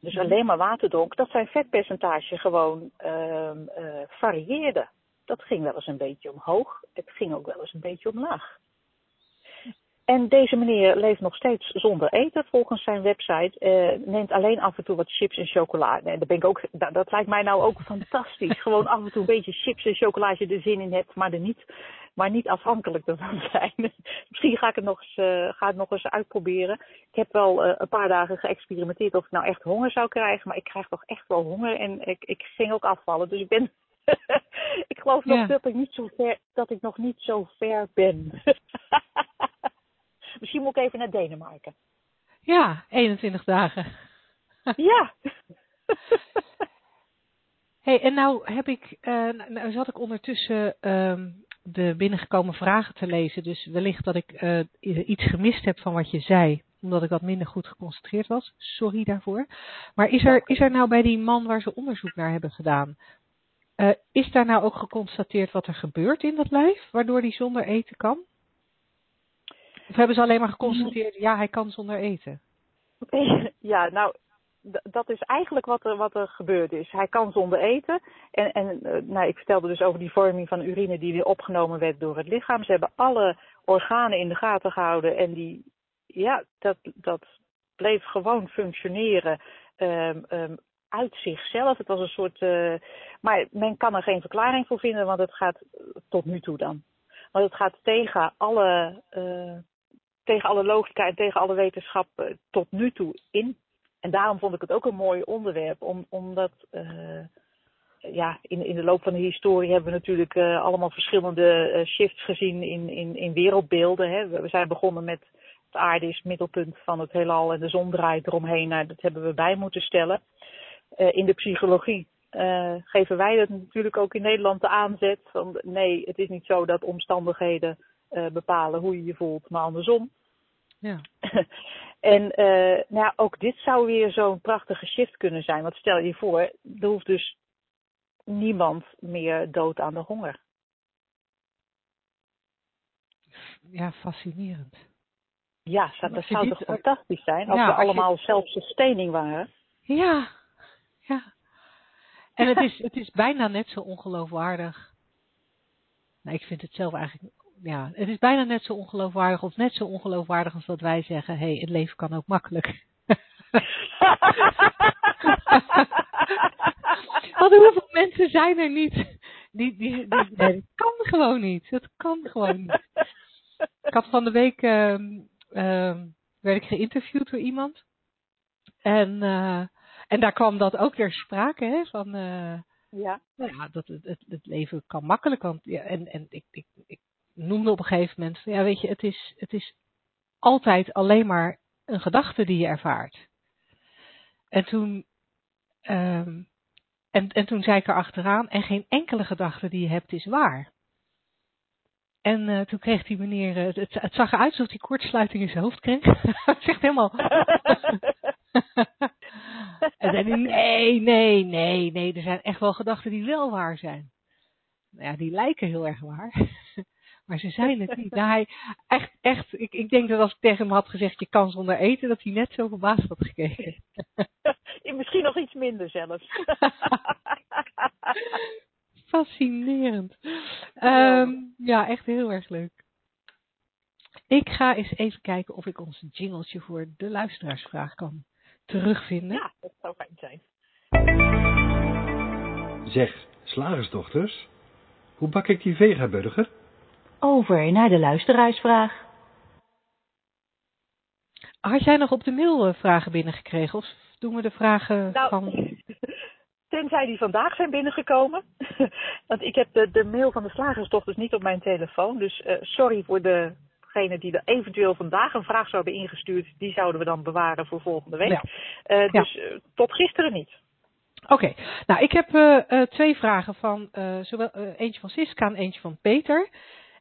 Dus mhm. alleen maar water dronk. Dat zijn vetpercentage gewoon ehm, varieerde. Dat ging wel eens een beetje omhoog. Het ging ook wel eens een beetje omlaag. En deze meneer leeft nog steeds zonder eten volgens zijn website. Uh, neemt alleen af en toe wat chips en chocola. En dat, ben ik ook, dat, dat, lijkt mij nou ook fantastisch. Gewoon af en toe een beetje chips en chocola als je er zin in hebt, maar, er niet, maar niet afhankelijk ervan zijn. Misschien ga ik het nog eens, uh, ga het nog eens uitproberen. Ik heb wel uh, een paar dagen geëxperimenteerd of ik nou echt honger zou krijgen. Maar ik krijg toch echt wel honger en ik, ik ging ook afvallen. Dus ik ben ik geloof nog ja. dat ik niet zo ver, dat ik nog niet zo ver ben. Misschien moet ik even naar Denemarken. Ja, 21 dagen. ja. hey, en nou heb ik, uh, nou zat ik ondertussen uh, de binnengekomen vragen te lezen. Dus wellicht dat ik uh, iets gemist heb van wat je zei omdat ik wat minder goed geconcentreerd was. Sorry daarvoor. Maar is er, is er nou bij die man waar ze onderzoek naar hebben gedaan, uh, is daar nou ook geconstateerd wat er gebeurt in dat lijf, waardoor die zonder eten kan? Of hebben ze alleen maar geconstateerd, ja, hij kan zonder eten? Ja, nou, dat is eigenlijk wat er, wat er gebeurd is. Hij kan zonder eten. En, en nou, ik vertelde dus over die vorming van urine die weer opgenomen werd door het lichaam. Ze hebben alle organen in de gaten gehouden. En die, ja, dat, dat bleef gewoon functioneren um, um, uit zichzelf. Het was een soort. Uh, maar men kan er geen verklaring voor vinden, want het gaat tot nu toe dan. Want het gaat tegen alle uh, tegen alle logica en tegen alle wetenschap uh, tot nu toe in. En daarom vond ik het ook een mooi onderwerp, om, omdat uh, ja, in, in de loop van de historie hebben we natuurlijk uh, allemaal verschillende shifts gezien in, in, in wereldbeelden. Hè. We zijn begonnen met het aarde is middelpunt van het heelal en de zon draait eromheen. Nou, dat hebben we bij moeten stellen. in de psychologie eh, geven wij het natuurlijk ook in Nederland de aanzet van nee, het is niet zo dat omstandigheden eh, bepalen hoe je je voelt, maar andersom. Ja. en eh, nou ja, ook dit zou weer zo'n prachtige shift kunnen zijn. Want stel je voor, er hoeft dus niemand meer dood aan de honger. Ja, fascinerend. Ja, dat, zou toch fantastisch zijn als Ja, we je- allemaal zelfsustaining waren. Ja, ja. En het is, het is bijna net zo ongeloofwaardig. Nou, ik vind het zelf eigenlijk, ja, het is bijna net zo ongeloofwaardig of net zo ongeloofwaardig als dat wij zeggen, hé, hey, het leven kan ook makkelijk. Want hoeveel mensen zijn er niet? Die, die, die, nee, dat kan gewoon niet. Dat kan gewoon niet. Ik had van de week, ehm, ehm, werd ik geïnterviewd door iemand. En, eh, en daar kwam dat ook ter sprake, hè, van, eh, ja. nou ja, dat het, het, het leven kan makkelijk. Want, ja, en en ik, ik, ik noemde op een gegeven moment, ja weet je, het is, het is altijd alleen maar een gedachte die je ervaart. En toen, ehm, en, en toen zei ik er achteraan, en geen enkele gedachte die je hebt is waar. En eh, toen kreeg die meneer, eh, het, zag eruit alsof hij kortsluiting in zijn hoofd kreeg. Hij zegt helemaal. en zei nee, nee, nee, nee, er zijn echt wel gedachten die wel waar zijn. Nou ja, die lijken heel erg waar. maar ze zijn het niet. Nou, hij, echt, echt, ik, ik denk dat als ik tegen hem had gezegd, je kan zonder eten, dat hij net zo verbaasd had gekeken. Misschien nog iets minder zelfs. Fascinerend. Ehm, ja, echt heel erg leuk. Ik ga eens even kijken of ik ons jingletje voor de luisteraarsvraag kan terugvinden. ja, dat zou fijn zijn. Zeg, slagersdochters, hoe bak ik die vegaburger? Over naar de luisteraarsvraag. Had jij nog op de mail eh, vragen binnengekregen? Of doen we de vragen Nou, van... Tenzij die vandaag zijn binnengekomen. Want ik heb de, de mail van de slagersdochters niet op mijn telefoon. Dus eh, sorry voor degene die er eventueel vandaag een vraag zouden ingestuurd. Die zouden we dan bewaren voor volgende week. Ja. Eh, dus tot gisteren niet. Oké, nou ik heb eh, eh, twee vragen van eh, zowel eh, eentje van Siska en eentje van Peter.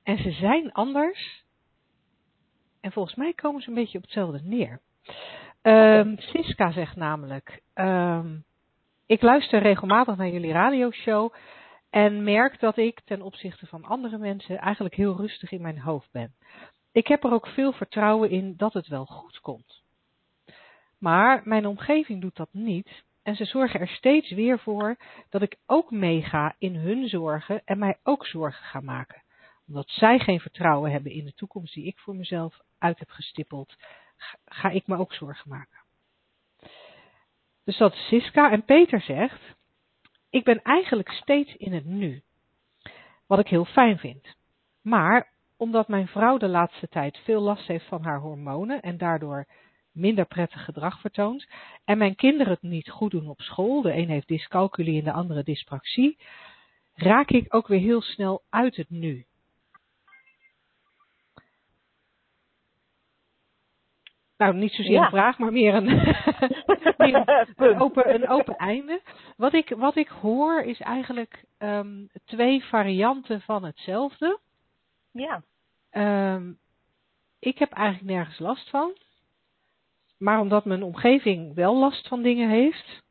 En ze zijn anders. En volgens mij komen ze een beetje op hetzelfde neer. Ehm, Siska zegt namelijk: ehm, Ik luister regelmatig naar jullie radioshow. En merk dat ik ten opzichte van andere mensen eigenlijk heel rustig in mijn hoofd ben. Ik heb er ook veel vertrouwen in dat het wel goed komt. Maar mijn omgeving doet dat niet. En ze zorgen er steeds weer voor dat ik ook meega in hun zorgen en mij ook zorgen ga maken. Omdat zij geen vertrouwen hebben in de toekomst die ik voor mezelf uit heb gestippeld, ga- ik me ook zorgen maken. Dus dat is Siska. En Peter zegt, ik ben eigenlijk steeds in het nu. Wat ik heel fijn vind. Maar omdat mijn vrouw de laatste tijd veel last heeft van haar hormonen en daardoor minder prettig gedrag vertoont, en mijn kinderen het niet goed doen op school, de een heeft dyscalculie en de andere dyspraxie, raak ik ook weer heel snel uit het nu. Nou, niet zozeer Ja. een vraag, maar meer een, meer een, open, een open einde. Wat ik, wat ik hoor is eigenlijk ehm, twee varianten van hetzelfde. Ja. Ehm, ik heb eigenlijk nergens last van. Maar omdat mijn omgeving wel last van dingen heeft,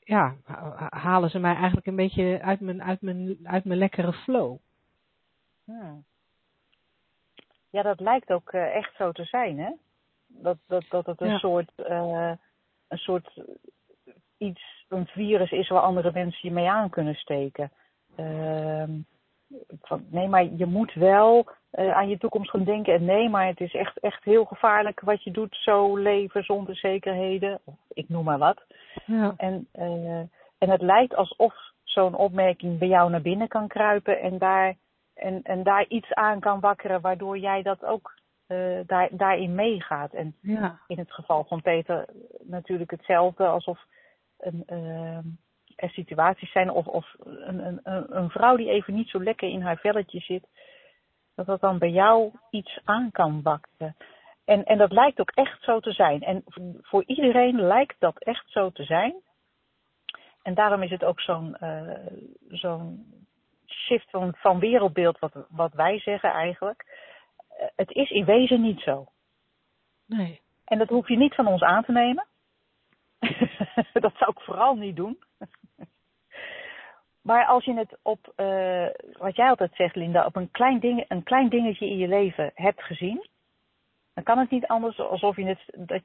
ja, ha- halen ze mij eigenlijk een beetje uit mijn, uit mijn, uit mijn lekkere flow. Hmm. Ja, dat lijkt ook eh, echt zo te zijn, hè? Dat, dat, dat het een Ja. soort, eh, een soort iets, een virus is waar andere mensen je mee aan kunnen steken. Ehm, van, nee, maar je moet wel eh, aan je toekomst gaan denken. En nee, maar het is echt, echt heel gevaarlijk wat je doet, zo leven zonder zekerheden. Of ik noem maar wat. Ja, En, eh, en het lijkt alsof zo'n opmerking bij jou naar binnen kan kruipen en daar, en, en daar iets aan kan wakkeren, waardoor jij dat ook eh, daar, daarin meegaat. En ja, in het geval van Peter natuurlijk hetzelfde, alsof een, eh, er situaties zijn of, of een, een, een- vrouw die even niet zo lekker in haar velletje zit, dat dat dan bij jou iets aan kan wakkeren. En, en dat lijkt ook echt zo te zijn. En voor iedereen lijkt dat echt zo te zijn. en daarom is het ook zo'n uh, zo'n shift van, van wereldbeeld wat, wat wij zeggen eigenlijk. Het is in wezen niet zo. Nee. En dat hoef je niet van ons aan te nemen. dat zou ik vooral niet doen. maar als je het op, uh, wat jij altijd zegt Linda, op een klein, ding, een klein dingetje in je leven hebt gezien. Dan kan het niet anders alsof je het, dat,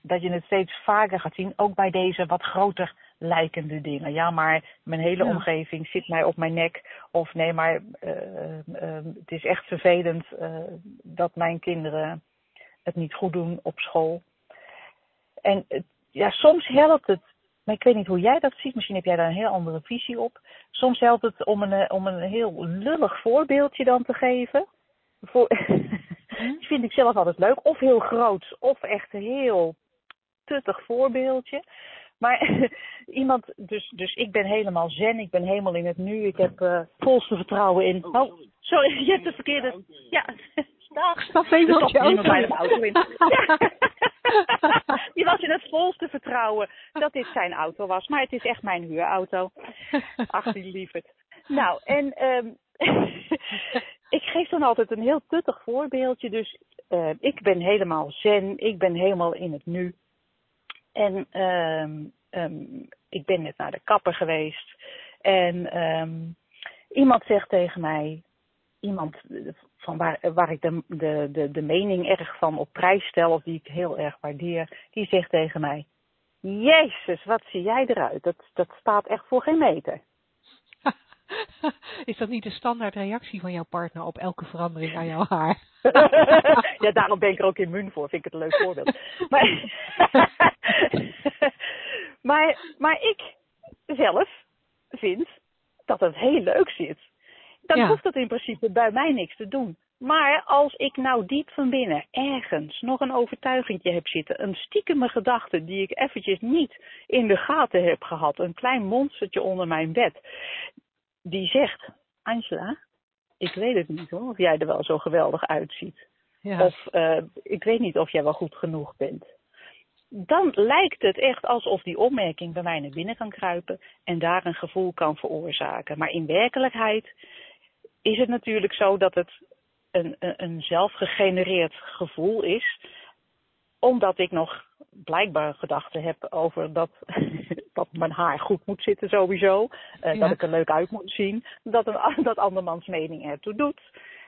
dat je het steeds vaker gaat zien. Ook bij deze wat groter lijkende dingen. Ja, maar mijn hele Ja. omgeving zit mij op mijn nek. Of nee, maar uh, uh, het is echt vervelend uh, dat mijn kinderen het niet goed doen op school. En ja, soms helpt het. Maar ik weet niet hoe jij dat ziet. Misschien heb jij daar een heel andere visie op. Soms helpt het om een, om een heel lullig voorbeeldje dan te geven. Voor, Die vind ik zelf altijd leuk. Of heel groot, of echt een heel tuttig voorbeeldje. Maar iemand, dus, dus ik ben helemaal zen, ik ben helemaal in het nu. Ik heb uh, volste vertrouwen in. Oh, sorry, je hebt de verkeerde. Ja, dag. Stap even op je auto. bij de auto in. Ja. Die was in het volste vertrouwen dat dit zijn auto was. Maar het is echt mijn huurauto. Ach, die lieverd. Nou, en um, ik geef dan altijd een heel tuttig voorbeeldje. Dus uh, ik ben helemaal zen, ik ben helemaal in het nu. En um, um, ik ben net naar de kapper geweest. En um, iemand zegt tegen mij, iemand van waar, waar ik de, de, de, de mening erg van op prijs stel, of die ik heel erg waardeer, die zegt tegen mij: Jezus, wat zie jij eruit? Dat, dat staat echt voor geen meter. Is dat niet de standaard reactie van jouw partner op elke verandering aan jouw haar? ja, daarom ben ik er ook immuun voor. Vind ik het een leuk voorbeeld. Maar, maar, maar ik zelf vind dat het heel leuk zit. Dan ja. hoeft dat in principe bij mij niks te doen. Maar als ik nou diep van binnen ergens nog een overtuigingje heb zitten, een stiekeme gedachte die ik eventjes niet in de gaten heb gehad, een klein monstertje onder mijn bed, die zegt, Angela, ik weet het niet hoor, of jij er wel zo geweldig uitziet. Ja. Of uh, ik weet niet of jij wel goed genoeg bent. Dan lijkt het echt alsof die opmerking bij mij naar binnen kan kruipen en daar een gevoel kan veroorzaken. Maar in werkelijkheid is het natuurlijk zo dat het een, een, een zelfgegenereerd gevoel is. Omdat ik nog blijkbaar gedachten heb over dat, dat mijn haar goed moet zitten sowieso. Uh, ja. Dat ik er leuk uit moet zien. Dat, een, dat andermans mening ertoe doet.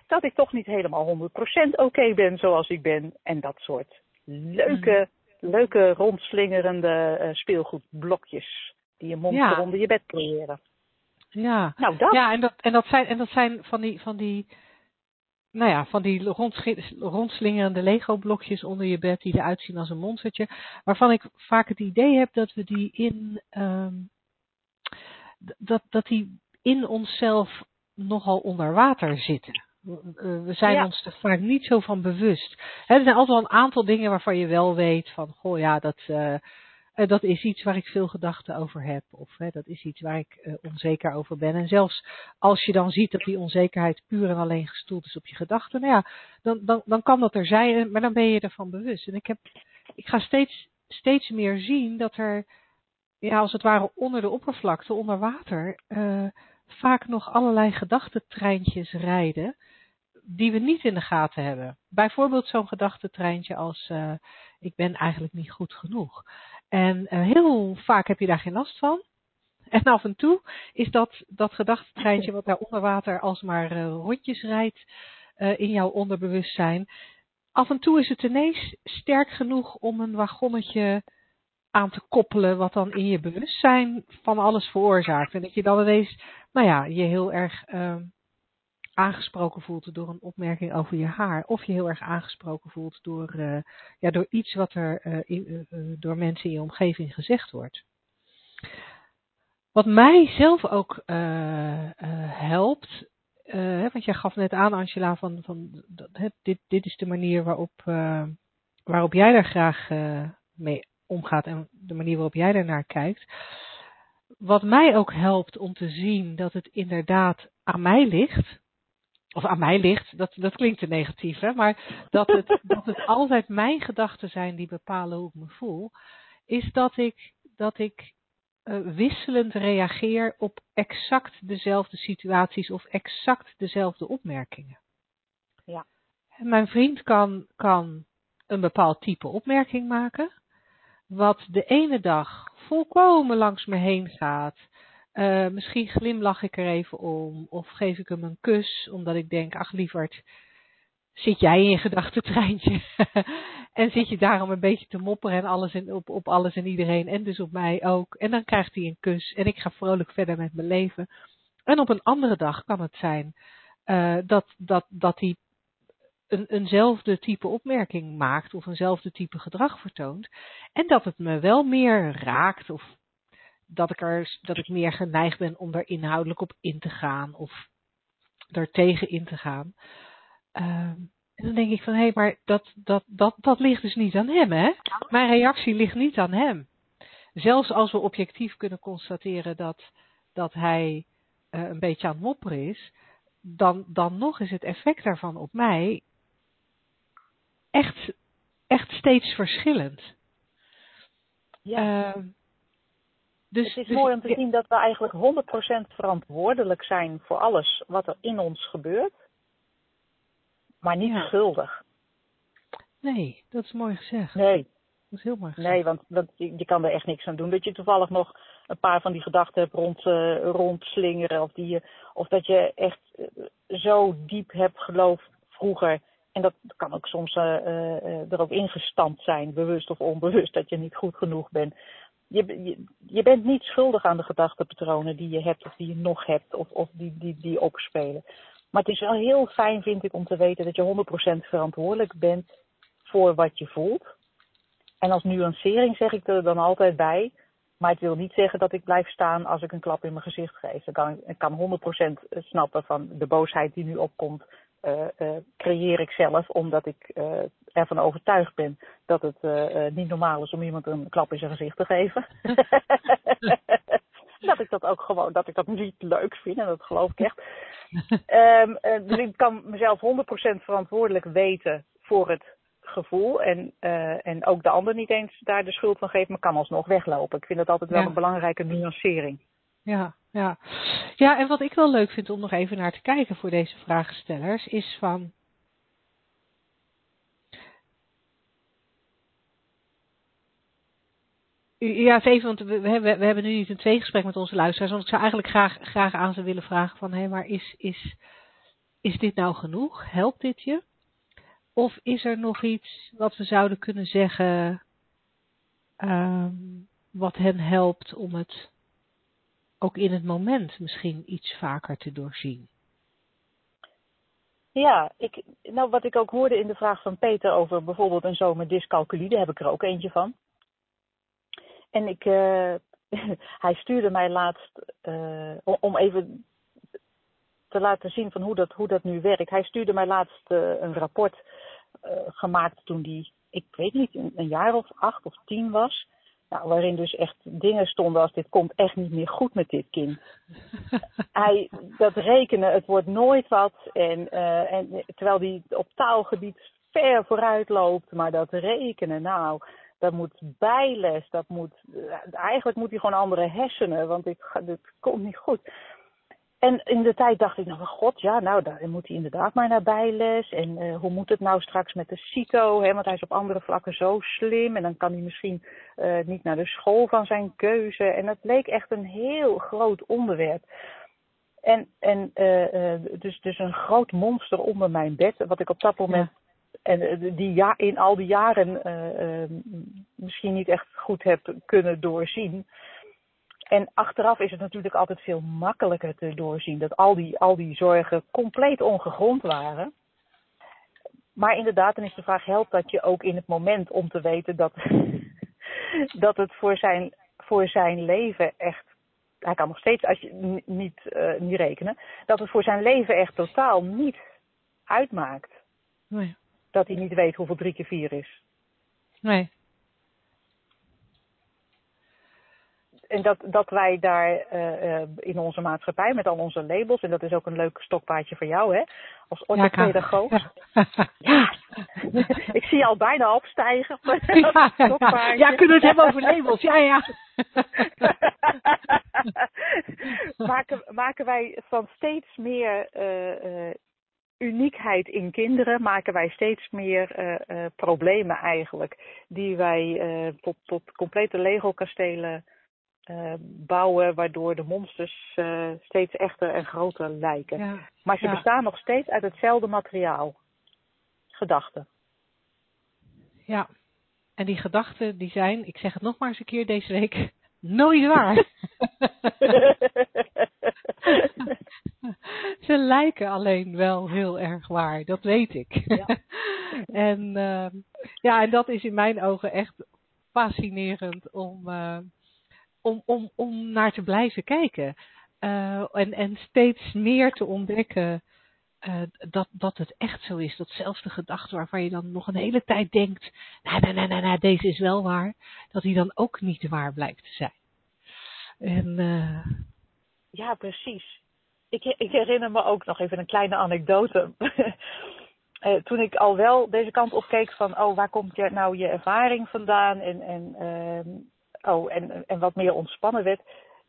Dat ik toch niet helemaal 100% oké okay ben zoals ik ben. En dat soort leuke, mm. leuke rondslingerende uh, speelgoedblokjes. Die je mond ja. onder je bed creëren. Ja, nou, dat. ja en, dat, en, dat zijn, en dat zijn van die, van die, nou ja, van die rondslingerende Lego-blokjes onder je bed die eruit zien als een monstertje. Waarvan ik vaak het idee heb dat we die in, um, dat, dat die in onszelf nogal onder water zitten. We zijn ja. ons er vaak niet zo van bewust. He, er zijn altijd wel een aantal dingen waarvan je wel weet van, goh ja, dat, uh, uh, dat is iets waar ik veel gedachten over heb. Of dat is iets waar ik uh, onzeker over ben. En zelfs als je dan ziet dat die onzekerheid puur en alleen gestoeld is op je gedachten, nou ja, dan, dan, dan kan dat er zijn, maar dan ben je ervan bewust. En ik, heb, ik ga steeds, steeds meer zien dat er, ja, als het ware onder de oppervlakte, onder water, uh, vaak nog allerlei gedachtentreintjes rijden die we niet in de gaten hebben. Bijvoorbeeld zo'n gedachtentreintje als ik ben eigenlijk niet goed genoeg. En uh, heel vaak heb je daar geen last van. En af en toe is dat, dat gedachtentreintje wat daar onder water alsmaar uh, rondjes rijdt uh, in jouw onderbewustzijn. Af en toe is het ineens sterk genoeg om een wagonnetje aan te koppelen wat dan in je bewustzijn van alles veroorzaakt. En dat je dan ineens, nou ja, je heel erg uh, aangesproken voelt door een opmerking over je haar. Of je heel erg aangesproken voelt door, uh, ja, door iets wat er uh, in, uh, door mensen in je omgeving gezegd wordt. Wat mij zelf ook helpt, want jij gaf net aan Angela van, van dit, dit is de manier waarop, waarop jij daar graag mee omgaat en de manier waarop jij daarnaar kijkt. Wat mij ook helpt om te zien dat het inderdaad aan mij ligt, of aan mij ligt, dat, dat klinkt te negatief, hè? maar dat het, dat het altijd mijn gedachten zijn die bepalen hoe ik me voel, is dat ik, dat ik uh, wisselend reageer op exact dezelfde situaties of exact dezelfde opmerkingen. Ja. Mijn vriend kan, kan een bepaald type opmerking maken, wat de ene dag volkomen langs me heen gaat. Uh, misschien glimlach ik er even om, of geef ik hem een kus, omdat ik denk, ach lieverd, zit jij in je gedachtentreintje en zit je daarom een beetje te mopperen en alles en op, op alles en iedereen en dus op mij ook. En dan krijgt hij een kus en ik ga vrolijk verder met mijn leven. En op een andere dag kan het zijn uh, dat, dat, dat hij een, eenzelfde type opmerking maakt of eenzelfde type gedrag vertoont. En dat het me wel meer raakt of dat ik, er, dat ik meer geneigd ben om er inhoudelijk op in te gaan of er tegen in te gaan. Uh, en dan denk ik van, hé, hey, maar dat, dat, dat, dat ligt dus niet aan hem, hè? Mijn reactie ligt niet aan hem. Zelfs als we objectief kunnen constateren dat, dat hij uh, een beetje aan het mopperen is, dan, dan nog is het effect daarvan op mij echt, echt steeds verschillend. Ja. Uh, dus, het is dus, mooi om te zien dat we eigenlijk 100% verantwoordelijk zijn voor alles wat er in ons gebeurt maar niet schuldig. Nee, dat is mooi gezegd. Nee. Dat is heel mooi gezegd. Nee, want, want je, je, kan er echt niks aan doen. Dat je toevallig nog een paar van die gedachten hebt rond, uh, rondslingeren. Of, die, of dat je echt uh, zo diep hebt geloofd vroeger. En dat kan ook soms uh, er ook ingestampt zijn, bewust of onbewust, dat je niet goed genoeg bent. Je, je, bent niet schuldig aan de gedachtenpatronen die je hebt of die je nog hebt of, of die, die, die opspelen. Maar het is wel heel fijn, vind ik, om te weten dat je 100% verantwoordelijk bent voor wat je voelt. En als nuancering zeg ik er dan altijd bij. Maar het wil niet zeggen dat ik blijf staan als ik een klap in mijn gezicht geef. Ik kan, ik kan 100% snappen van de boosheid die nu opkomt. Uh, uh, creëer ik zelf, omdat ik uh, ervan overtuigd ben dat het niet normaal is om iemand een klap in zijn gezicht te geven. dat ik dat ook gewoon, dat ik dat niet leuk vind en dat geloof ik echt. um, dus ik kan mezelf 100% verantwoordelijk weten voor het gevoel. En, uh, en ook de ander niet eens daar de schuld van geven, maar kan alsnog weglopen. Ik vind dat altijd wel ja. een belangrijke nuancering. Ja, ja. ja, en wat ik wel leuk vind om nog even naar te kijken voor deze vraagstellers, is van Ja, even, want we, we, hebben, we hebben nu niet een tweegesprek met onze luisteraars. Want ik zou eigenlijk graag, graag aan ze willen vragen van, hé, maar is, is, is dit nou genoeg? Helpt dit je? Of is er nog iets wat we zouden kunnen zeggen, um, wat hen helpt om het ook in het moment misschien iets vaker te doorzien? Ja, ik, nou wat ik ook hoorde in de vraag van Peter over bijvoorbeeld een zomer dyscalculie, daar heb ik er ook eentje van. En ik, uh, hij stuurde mij laatst, uh, om even te laten zien van hoe dat, hoe dat nu werkt. Hij stuurde mij laatst uh, een rapport gemaakt toen die, ik weet niet, een, een, jaar of acht of tien was. Nou, waarin dus echt dingen stonden als dit komt echt niet meer goed met dit kind. hij, dat rekenen, het wordt nooit wat. En, en terwijl hij op taalgebied ver vooruit loopt, maar dat rekenen, nou, dat moet bijles, dat moet, eigenlijk moet hij gewoon andere hersenen, want ik, dit komt niet goed. En in de tijd dacht ik, nou god, ja, nou, dan moet hij inderdaad maar naar bijles. En uh, hoe moet het nou straks met de CITO, hè, want hij is op andere vlakken zo slim. En dan kan hij misschien uh, niet naar de school van zijn keuze. En dat leek echt een heel groot onderwerp. En, en uh, dus, dus een groot monster onder mijn bed, wat ik op dat moment en eh, die ja, in al die jaren uh, uh, misschien niet echt goed heb kunnen doorzien. En achteraf is het natuurlijk altijd veel makkelijker te doorzien dat al die, al die zorgen compleet ongegrond waren. Maar inderdaad, dan is de vraag: helpt dat je ook in het moment om te weten dat, dat het voor zijn, voor zijn leven echt. Hij kan nog steeds als je, niet, niet rekenen. Dat het voor zijn leven echt totaal niet uitmaakt. Nee dat hij niet weet hoeveel drie keer vier is. Nee. En dat, dat wij daar uh, in onze maatschappij met al onze labels, en dat is ook een leuk stokpaardje voor jou, hè? Als orthopedagoog. Ja, ja. ik zie je al bijna opstijgen. ja, ja, kunnen we het hebben over labels? Ja, ja. maken, maken wij van steeds meer uh, uh, uniekheid in kinderen, maken wij steeds meer uh, problemen eigenlijk. Die wij tot, tot complete Lego-kastelen bouwen, waardoor de monsters steeds echter en groter lijken. Ja, maar ze ja. bestaan nog steeds uit hetzelfde materiaal. Gedachten. Ja, en die gedachten die zijn, ik zeg het nog maar eens een keer deze week, nooit waar. Ze lijken alleen wel heel erg waar, dat weet ik. Ja. en, uh, ja, en dat is in mijn ogen echt fascinerend om, uh, om, om, om naar te blijven kijken. Uh, en, en steeds meer te ontdekken uh, dat, dat het echt zo is. Dat zelfs de gedachte waarvan je dan nog een hele tijd denkt, nee, nee, nee, nee, deze is wel waar, dat die dan ook niet waar blijkt te zijn. En, uh... Ja, precies. Ik, ik, herinner me ook nog even een kleine anekdote. uh, toen ik al wel deze kant op keek van, oh, waar komt je, nou je ervaring vandaan? En, en, oh, en, en wat meer ontspannen werd.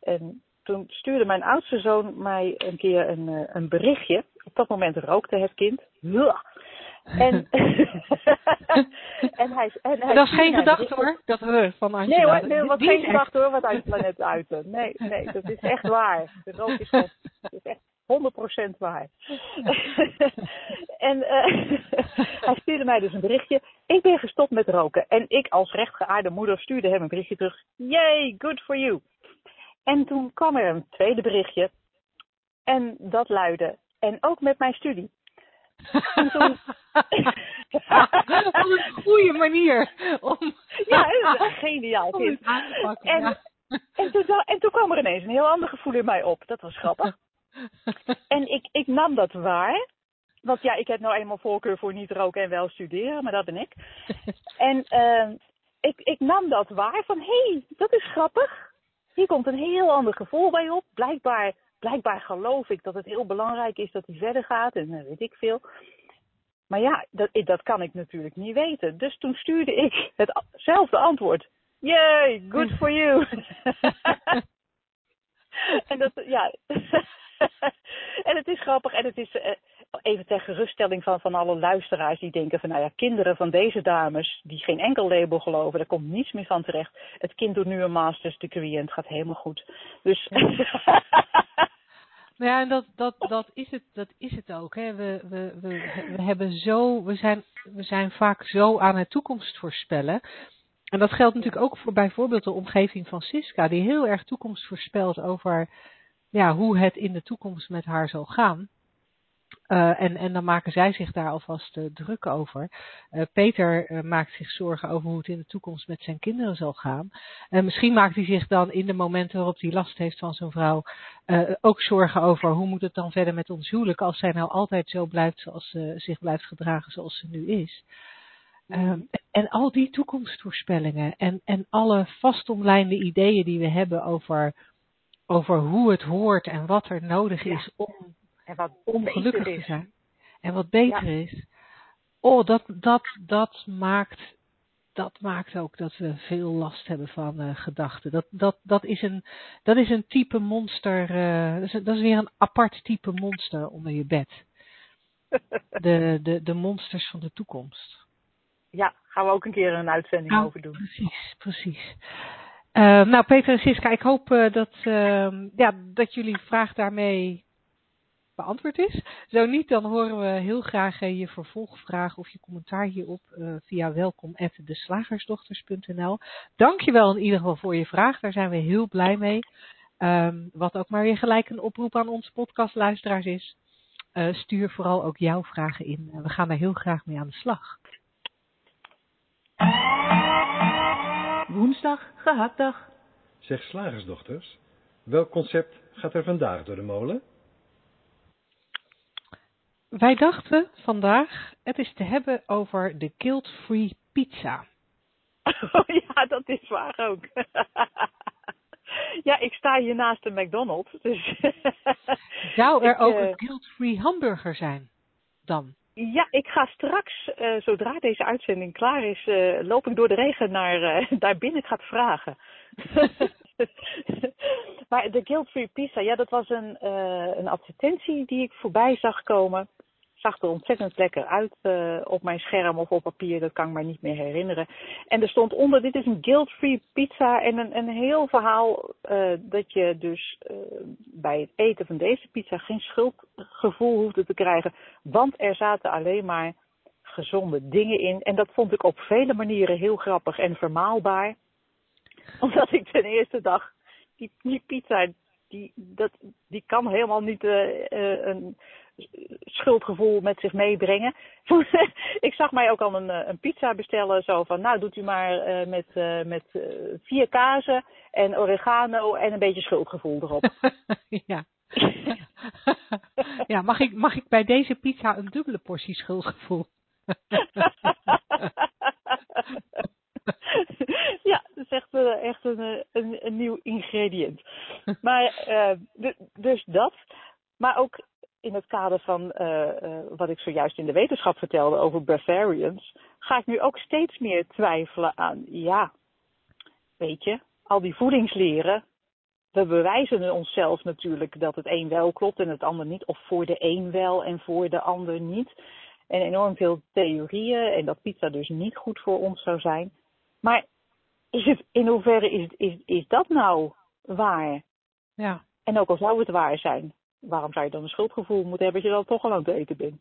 En toen stuurde mijn oudste zoon mij een keer een, een berichtje. Op dat moment rookte het kind. En, en hij, en hij dat is geen gedachte hoor, dat we van Angela. Nee hoor, nee, dat was geen gedachte hoor, wat Angela net uitte. Nee, nee, dat is echt waar. De rook is, dat is echt 100% waar. en uh, hij stuurde mij dus een berichtje. Ik ben gestopt met roken. En ik als rechtgeaarde moeder stuurde hem een berichtje terug. Yay, good for you. En toen kwam er een tweede berichtje. En dat luidde. En ook met mijn studie. En toen... Een goede manier om... Ja, een geniaal kind. En, ja. en, toen, en toen kwam er ineens een heel ander gevoel in mij op. Dat was grappig. En ik, ik nam dat waar. Want ja, ik heb nou eenmaal voorkeur voor niet roken en wel studeren, maar dat ben ik. En uh, ik, ik nam dat waar van, hé, hey, dat is grappig. Hier komt een heel ander gevoel bij op. Blijkbaar, blijkbaar geloof ik dat het heel belangrijk is dat hij verder gaat en uh, weet ik veel. Maar ja, dat, dat kan ik natuurlijk niet weten. Dus toen stuurde ik hetzelfde antwoord. Yay, good for you. en dat, ja. en het is grappig en het is uh, even ter geruststelling van, van alle luisteraars die denken van nou ja, kinderen van deze dames die geen enkel label geloven, daar komt niets meer van terecht. Het kind doet nu een master's degree en het gaat helemaal goed. Dus. Nou ja, en dat, dat, dat, is het, dat is het ook. Hè. We, we, we, we, hebben zo, we, zijn, we zijn vaak zo aan het toekomst voorspellen. En dat geldt natuurlijk ook voor bijvoorbeeld de omgeving van Siska, die heel erg toekomst voorspelt over ja, hoe het in de toekomst met haar zal gaan. Uh, en, en dan maken zij zich daar alvast uh, druk over. Uh, Peter maakt zich zorgen over hoe het in de toekomst met zijn kinderen zal gaan. En misschien maakt hij zich dan in de momenten waarop hij last heeft van zijn vrouw ook zorgen over hoe moet het dan verder met ons huwelijk als zij nou altijd zo blijft zoals ze zich blijft gedragen zoals ze nu is. Um, en al die toekomstvoorspellingen en, en alle vastomlijnde ideeën die we hebben over, over hoe het hoort en wat er nodig Ja. is om en wat om gelukkig te zijn. En wat beter Ja. is. Oh, dat, dat, dat, maakt, dat maakt ook dat we veel last hebben van uh, gedachten. Dat, dat, dat, is een, dat is een type monster. Uh, dat, is, dat is weer een apart type monster onder je bed. De, de, de monsters van de toekomst. Ja, gaan we ook een keer een uitzending Nou, over doen. Precies, precies. Uh, nou, Peter en Siska, ik hoop uh, dat, uh, ja, dat jullie vraag daarmee beantwoord is. Zo niet, dan horen we heel graag uh, je vervolgvraag of je commentaar hierop via welkom@deslagersdochters.nl. Dankjewel in ieder geval voor je vraag, daar zijn we heel blij mee. Um, wat ook maar weer gelijk een oproep aan onze podcastluisteraars is. Stuur vooral ook jouw vragen in. We gaan daar heel graag mee aan de slag. Woensdag, gehaktdag. Zeg slagersdochters, welk concept gaat er vandaag door de molen? Wij dachten vandaag het is te hebben over de guilt-free pizza. Oh ja, dat is waar ook. ja, ik sta hier naast de McDonald's. Dus Zou er Ik, ook eh, een guilt-free hamburger zijn dan? Ja, ik ga straks, eh, zodra deze uitzending klaar is, eh, loop ik door de regen naar, eh, daar binnen. Ik vragen. maar de Guilt Free Pizza, ja, dat was een, uh, een advertentie die ik voorbij zag komen. Zag er ontzettend lekker uit uh, op mijn scherm of op papier, dat kan ik me niet meer herinneren. En er stond onder, dit is een Guilt Free Pizza en een, een heel verhaal uh, dat je dus bij het eten van deze pizza geen schuldgevoel hoefde te krijgen. Want er zaten alleen maar gezonde dingen in. En dat vond ik op vele manieren heel grappig en vermaalbaar. Omdat ik ten eerste dag, die, die pizza, die, dat, die kan helemaal niet een schuldgevoel met zich meebrengen. ik zag mij ook al een, eh, een pizza bestellen. Zo van, nou doet u maar uh, met, uh, met vier kazen en oregano en een beetje schuldgevoel erop. ja. ja, mag ik, mag ik bij deze pizza een dubbele portie schuldgevoel? ja, dat is echt, echt een, een, een, nieuw ingrediënt. Maar dus dat. Maar ook in het kader van uh, wat ik zojuist in de wetenschap vertelde over breatharians, ga ik nu ook steeds meer twijfelen aan, ja, weet je, al die voedingsleren, we bewijzen onszelf natuurlijk dat het een wel klopt en het ander niet, of voor de een wel en voor de ander niet. En enorm veel theorieën en dat pizza dus niet goed voor ons zou zijn. Maar is het, in hoeverre is, is, is dat nou waar? Ja. En ook al zou het waar zijn, waarom zou je dan een schuldgevoel moeten hebben als je dan toch al aan het eten bent?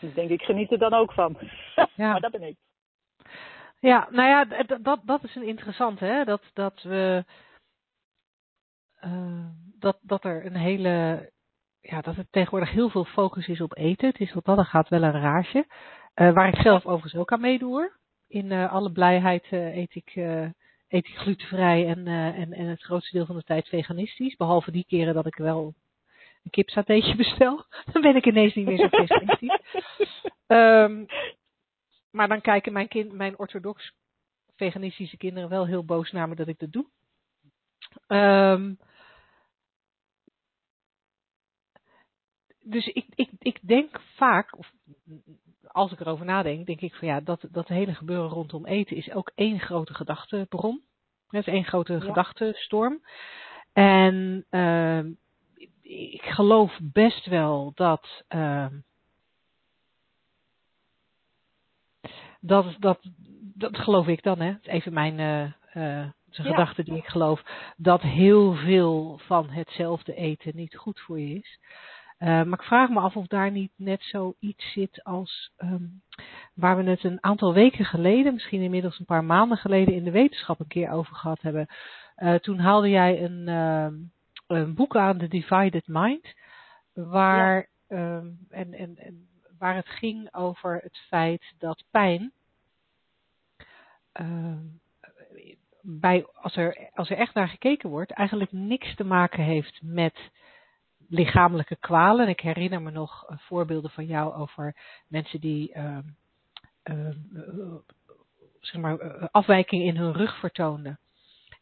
Dus denk ik, geniet er dan ook van. Ja. maar dat ben ik. Ja, nou ja, dat, dat is een interessante, hè? Dat, dat we. Uh, dat, dat er een hele ja, dat er tegenwoordig heel veel focus is op eten. Het is wat dat gaat wel een raasje. Uh, waar ik zelf overigens ook aan meedoe. In uh, alle blijheid eet, ik, eet ik glutenvrij en, en, en het grootste deel van de tijd veganistisch. Behalve die keren dat ik wel een kipsatéetje bestel. Dan ben ik ineens niet meer zo veganistisch. um, maar dan kijken mijn, kind, mijn orthodox veganistische kinderen wel heel boos naar me dat ik dat doe. Um, dus ik, ik, ik denk vaak, of als ik erover nadenk, denk ik van ja, dat, dat hele gebeuren rondom eten is ook één grote gedachtebron. Het is één grote ja. gedachtenstorm. En uh, ik geloof best wel dat. Uh, dat, dat, dat geloof ik dan, hè? Even mijn uh, uh, ja. gedachte die ik geloof. Dat heel veel van hetzelfde eten niet goed voor je is. Uh, maar ik vraag me af of daar niet net zoiets zit als um, waar we het een aantal weken geleden, misschien inmiddels een paar maanden geleden in de wetenschap een keer over gehad hebben. Toen haalde jij een, uh, een boek aan, The Divided Mind, waar, ja. um, en, en, en waar het ging over het feit dat pijn bij, als, er, als er echt naar gekeken wordt, eigenlijk niks te maken heeft met lichamelijke kwalen. Ik herinner me nog voorbeelden van jou over mensen die uh, uh, zeg maar, afwijking in hun rug vertoonden.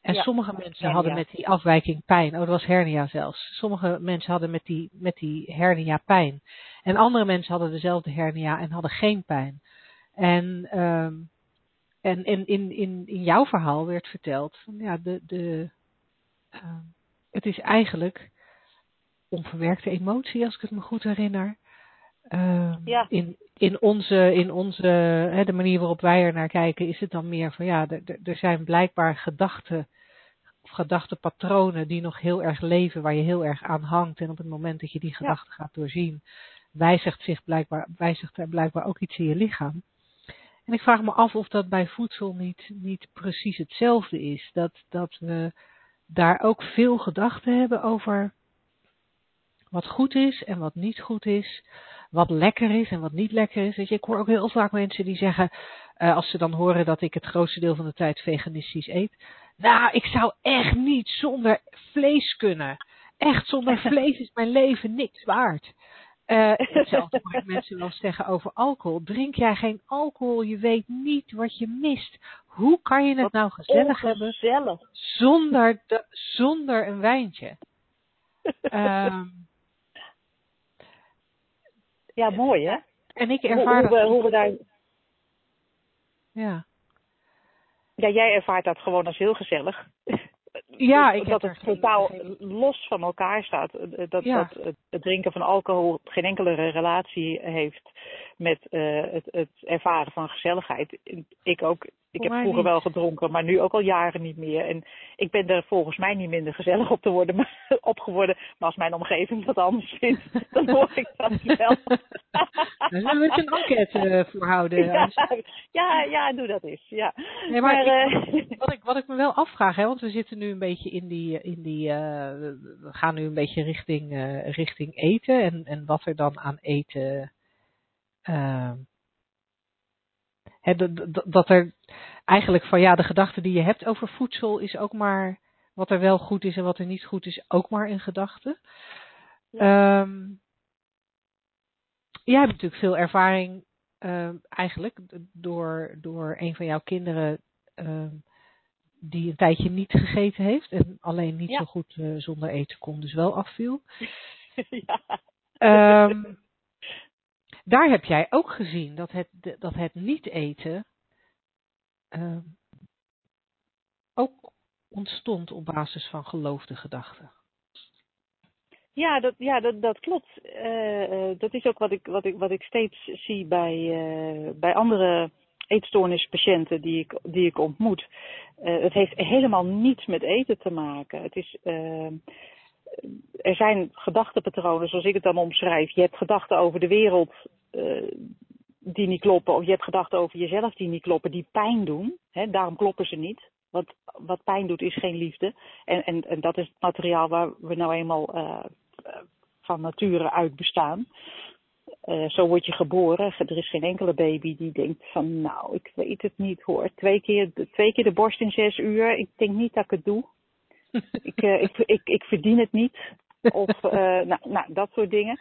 En ja, sommige mensen hadden met die afwijking pijn. Oh, dat was hernia zelfs. Sommige mensen hadden met die, met die hernia pijn. En andere mensen hadden dezelfde hernia en hadden geen pijn. En, um, en, en in, in, in jouw verhaal werd verteld, ja, de, de, uh, het is eigenlijk onverwerkte emotie, als ik het me goed herinner. Uh, ja. in, in onze, in onze hè, de manier waarop wij er naar kijken, is het dan meer van ja, er zijn blijkbaar gedachten gedachtenpatronen die nog heel erg leven, waar je heel erg aan hangt. En op het moment dat je die gedachten ja. gaat doorzien, wijzigt, zich blijkbaar, wijzigt er blijkbaar ook iets in je lichaam. En ik vraag me af of dat bij voedsel niet, niet precies hetzelfde is. Dat, dat we daar ook veel gedachten hebben over wat goed is en wat niet goed is. Wat lekker is en wat niet lekker is. Weet je, ik hoor ook heel vaak mensen die zeggen, uh, als ze dan horen dat ik het grootste deel van de tijd veganistisch eet. Nou, ik zou echt niet zonder vlees kunnen. Echt zonder vlees is mijn leven niks waard. Uh, hetzelfde hoor ik mensen wel zeggen over alcohol. Drink jij geen alcohol, je weet niet wat je mist. Hoe kan je het wat nou gezellig hebben zonder, de, zonder een wijntje? Um, ja, mooi hè? En ik ervaar hoe, hoe, we, hoe we daar. Ja. Ja, jij ervaart dat gewoon als heel gezellig. Ja, ik dat het totaal geen- los van elkaar staat. Eh, Dat, Ja. dat het, drinken van alcohol geen enkele relatie heeft met eh, het, het ervaren van gezelligheid. Ik ook. Ik heb vroeger niet. wel gedronken, maar nu ook al jaren niet meer. En ik ben er volgens mij niet minder gezellig op, te worden, maar, op geworden. Maar als mijn omgeving dat anders vindt, dan hoor ik dat wel. Daar zullen we een enquête eh, voor houden. ja, ja, ja, doe dat eens. Ja. Nee, maar, Maar, ik- eh, wat, ik, wat ik me wel afvraag, hè, want we zitten nu een beetje in die, in die eh, we gaan nu een beetje richting, eh, richting eten en, en wat er dan aan eten, eh, hè, dat, er eigenlijk van ja, de gedachte die je hebt over voedsel is ook maar wat er wel goed is en wat er niet goed is, ook maar een gedachte. Ehm, jij hebt natuurlijk veel ervaring ehm, eigenlijk door, door een van jouw kinderen ehm, die een tijdje niet gegeten heeft en alleen niet Ja. zo goed eh, zonder eten kon, dus wel afviel. ja. Ehm, daar heb jij ook gezien dat het, dat het niet eten ehm, ook ontstond op basis van geloofde gedachten. Ja, dat, ja, dat, dat klopt. Eh, eh, dat is ook wat ik, wat ik, wat ik steeds zie bij, bij andere eetstoornispatiënten die ik, die ik ontmoet. Eh, het heeft helemaal niets met eten te maken. Het is, eh, er zijn gedachtenpatronen, zoals ik het dan omschrijf. Je hebt gedachten over de wereld eh, die niet kloppen, of je hebt gedachten over jezelf die niet kloppen, die pijn doen. Hè, daarom kloppen ze niet. Want wat pijn doet is geen liefde. En, en, en dat is het materiaal waar we nou eenmaal van nature uit bestaan. Eh, zo word je geboren. Er is geen enkele baby die denkt van nou, ik weet het niet hoor. Twee keer, twee keer de borst in zes uur. Ik denk niet dat ik het doe. ik, eh, ik, ik, ik verdien het niet. Of eh, nou, nou, dat soort dingen.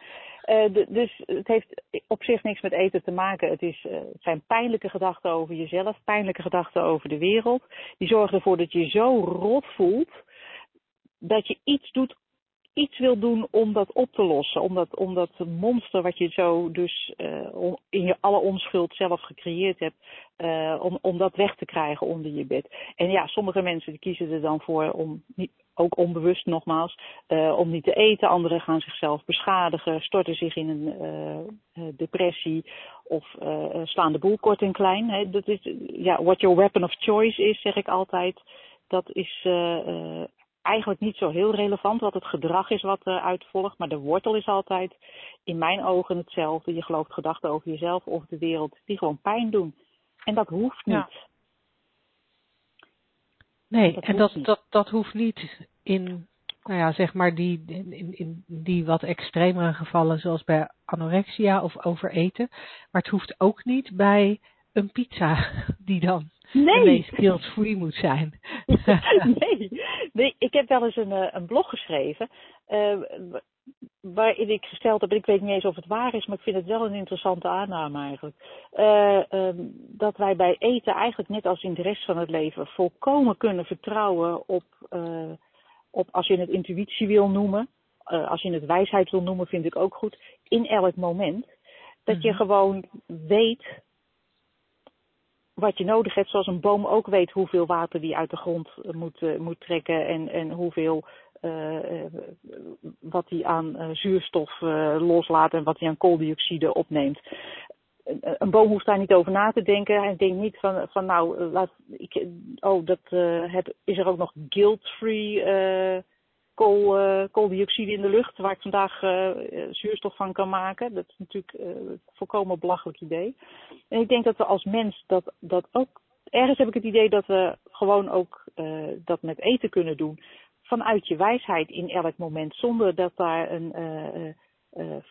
Dus het heeft op zich niks met eten te maken. Het, is, het zijn pijnlijke gedachten over jezelf, pijnlijke gedachten over de wereld. Die zorgen ervoor dat je zo rot voelt dat je iets doet, iets wil doen om dat op te lossen. Om dat, monster wat je zo dus eh, in je alle onschuld zelf gecreëerd hebt, eh, om, om dat weg te krijgen onder je bed. En ja, sommige mensen die kiezen er dan voor om niet, ook onbewust nogmaals, eh, om niet te eten. Anderen gaan zichzelf beschadigen, storten zich in een depressie of slaan de boel kort en klein. Hè. Dat is, ja, what your weapon of choice is, zeg ik altijd. Dat is eigenlijk niet zo heel relevant wat het gedrag is wat eruit volgt. Maar de wortel is altijd in mijn ogen hetzelfde. Je gelooft gedachten over jezelf of de wereld die gewoon pijn doen. En dat hoeft niet. Ja. Nee, Dat en dat, niet. dat, dat hoeft niet in, nou ja, zeg maar die, in, in, in die wat extremere gevallen zoals bij anorexia of overeten. Maar het hoeft ook niet bij een pizza die dan de Nee. meest guilt-free moet zijn. nee, nee, ik heb wel eens een, eh, een blog geschreven. eh, wa- waarin ik gesteld heb, ik weet niet eens of het waar is, maar ik vind het wel een interessante aanname eigenlijk. eh, ehm, dat wij bij eten eigenlijk net als in de rest van het leven volkomen kunnen vertrouwen op, op als je het intuïtie wil noemen, als je het wijsheid wil noemen, vind ik ook goed, in elk moment. Dat je Mhm. gewoon weet wat je nodig hebt, zoals een boom ook weet hoeveel water die uit de grond eh, moet, eh, moet trekken en, en hoeveel eh, wat hij aan zuurstof loslaat en wat hij aan kooldioxide opneemt. Een, boom hoeft daar niet over na te denken. Hij denkt niet van, van nou, laat, ik, oh, dat heb, is er ook nog guilt-free kool, eh, kooldioxide in de lucht, waar ik vandaag eh, eh, zuurstof van kan maken. Dat is natuurlijk een volkomen belachelijk idee. En ik denk dat we als mens dat, dat ook. Ergens heb ik het idee dat we gewoon ook dat met eten kunnen doen. Vanuit je wijsheid in elk moment. Zonder dat daar een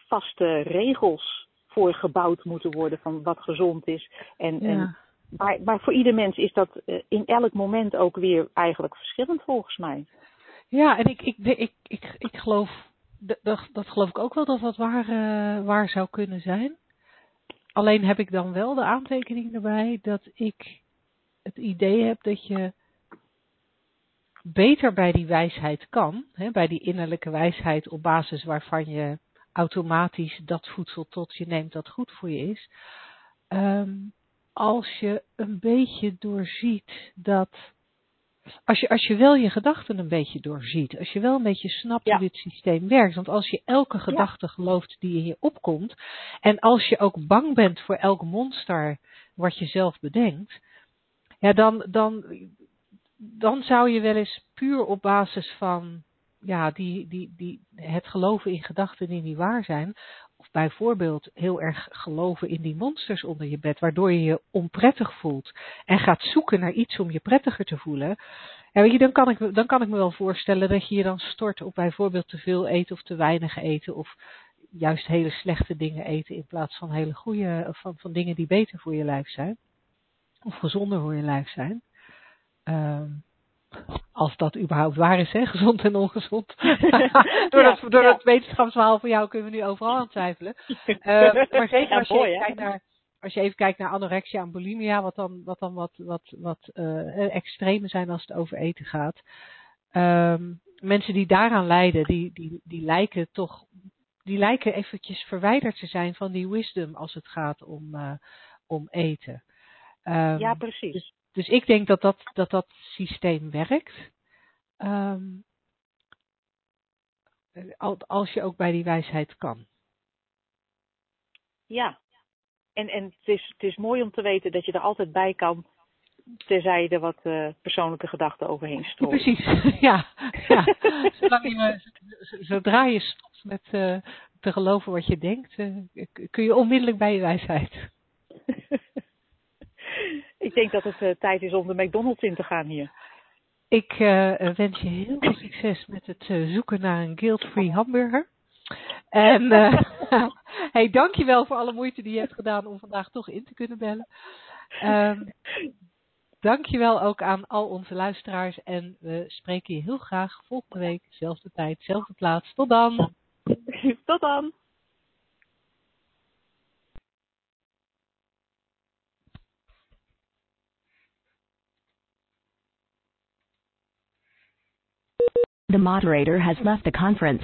vaste regels voor gebouwd moeten worden van wat gezond is. En, en, maar, maar voor ieder mens is dat in elk moment ook weer eigenlijk verschillend volgens mij. Ja, en ik, ik, ik, ik, ik, geloof, dat, dat, dat geloof ik ook wel dat dat waar, eh, waar zou kunnen zijn. Alleen heb ik dan wel de aantekening erbij dat ik het idee heb dat je beter bij die wijsheid kan, hè, bij die innerlijke wijsheid op basis waarvan je automatisch dat voedsel tot je neemt dat goed voor je is. Ehm, als je een beetje doorziet dat als je, als je wel je gedachten een beetje doorziet, als je wel een beetje snapt Ja. hoe dit systeem werkt, want als je elke gedachte gelooft die in je opkomt, en als je ook bang bent voor elk monster wat je zelf bedenkt, ja, dan, dan, dan zou je wel eens puur op basis van ja, die, die, die, het geloven in gedachten die niet waar zijn, of bijvoorbeeld heel erg geloven in die monsters onder je bed, waardoor je je onprettig voelt en gaat zoeken naar iets om je prettiger te voelen. Dan, kan ik, dan kan ik me wel voorstellen dat je je dan stort op bijvoorbeeld te veel eten of te weinig eten, of juist hele slechte dingen eten in plaats van hele goede, van, van dingen die beter voor je lijf zijn, of gezonder voor je lijf zijn. Ehm, als dat überhaupt waar is, hè? gezond en ongezond. door Ja, dat, door ja. dat wetenschapsverhaal van jou kunnen we nu overal aan twijfelen. Eh, maar zeker als, je mooi, kijkt naar, als je even kijkt naar anorexia en bulimia, wat dan wat, dan wat, wat, wat eh, extreme zijn als het over eten gaat. Ehm, mensen die daaraan lijden, die, die, die lijken toch, die lijken eventjes verwijderd te zijn van die wisdom als het gaat om, eh, om eten. Ehm, ja, precies. dus ik denk dat dat, dat, dat systeem werkt. Ehm, al- als je ook bij die wijsheid kan. Ja. En, en het, is, het is mooi om te weten dat je er altijd bij kan, terzij er wat eh, persoonlijke gedachten overheen strooien. precies, ja. ja. Zolang je, zodra je stopt met eh, te geloven wat je denkt, eh, kun je onmiddellijk bij je wijsheid. Ik denk dat het eh, tijd is om de McDonald's in te gaan hier. Ik eh, wens je heel veel succes met het eh, zoeken naar een guilt-free hamburger. En hey, dankjewel voor alle moeite die je hebt gedaan om vandaag toch in te kunnen bellen. Ehm dankjewel ook aan al onze luisteraars. En we spreken je heel graag volgende week, zelfde tijd, zelfde plaats. Tot dan! Tot dan! The moderator has left the conference.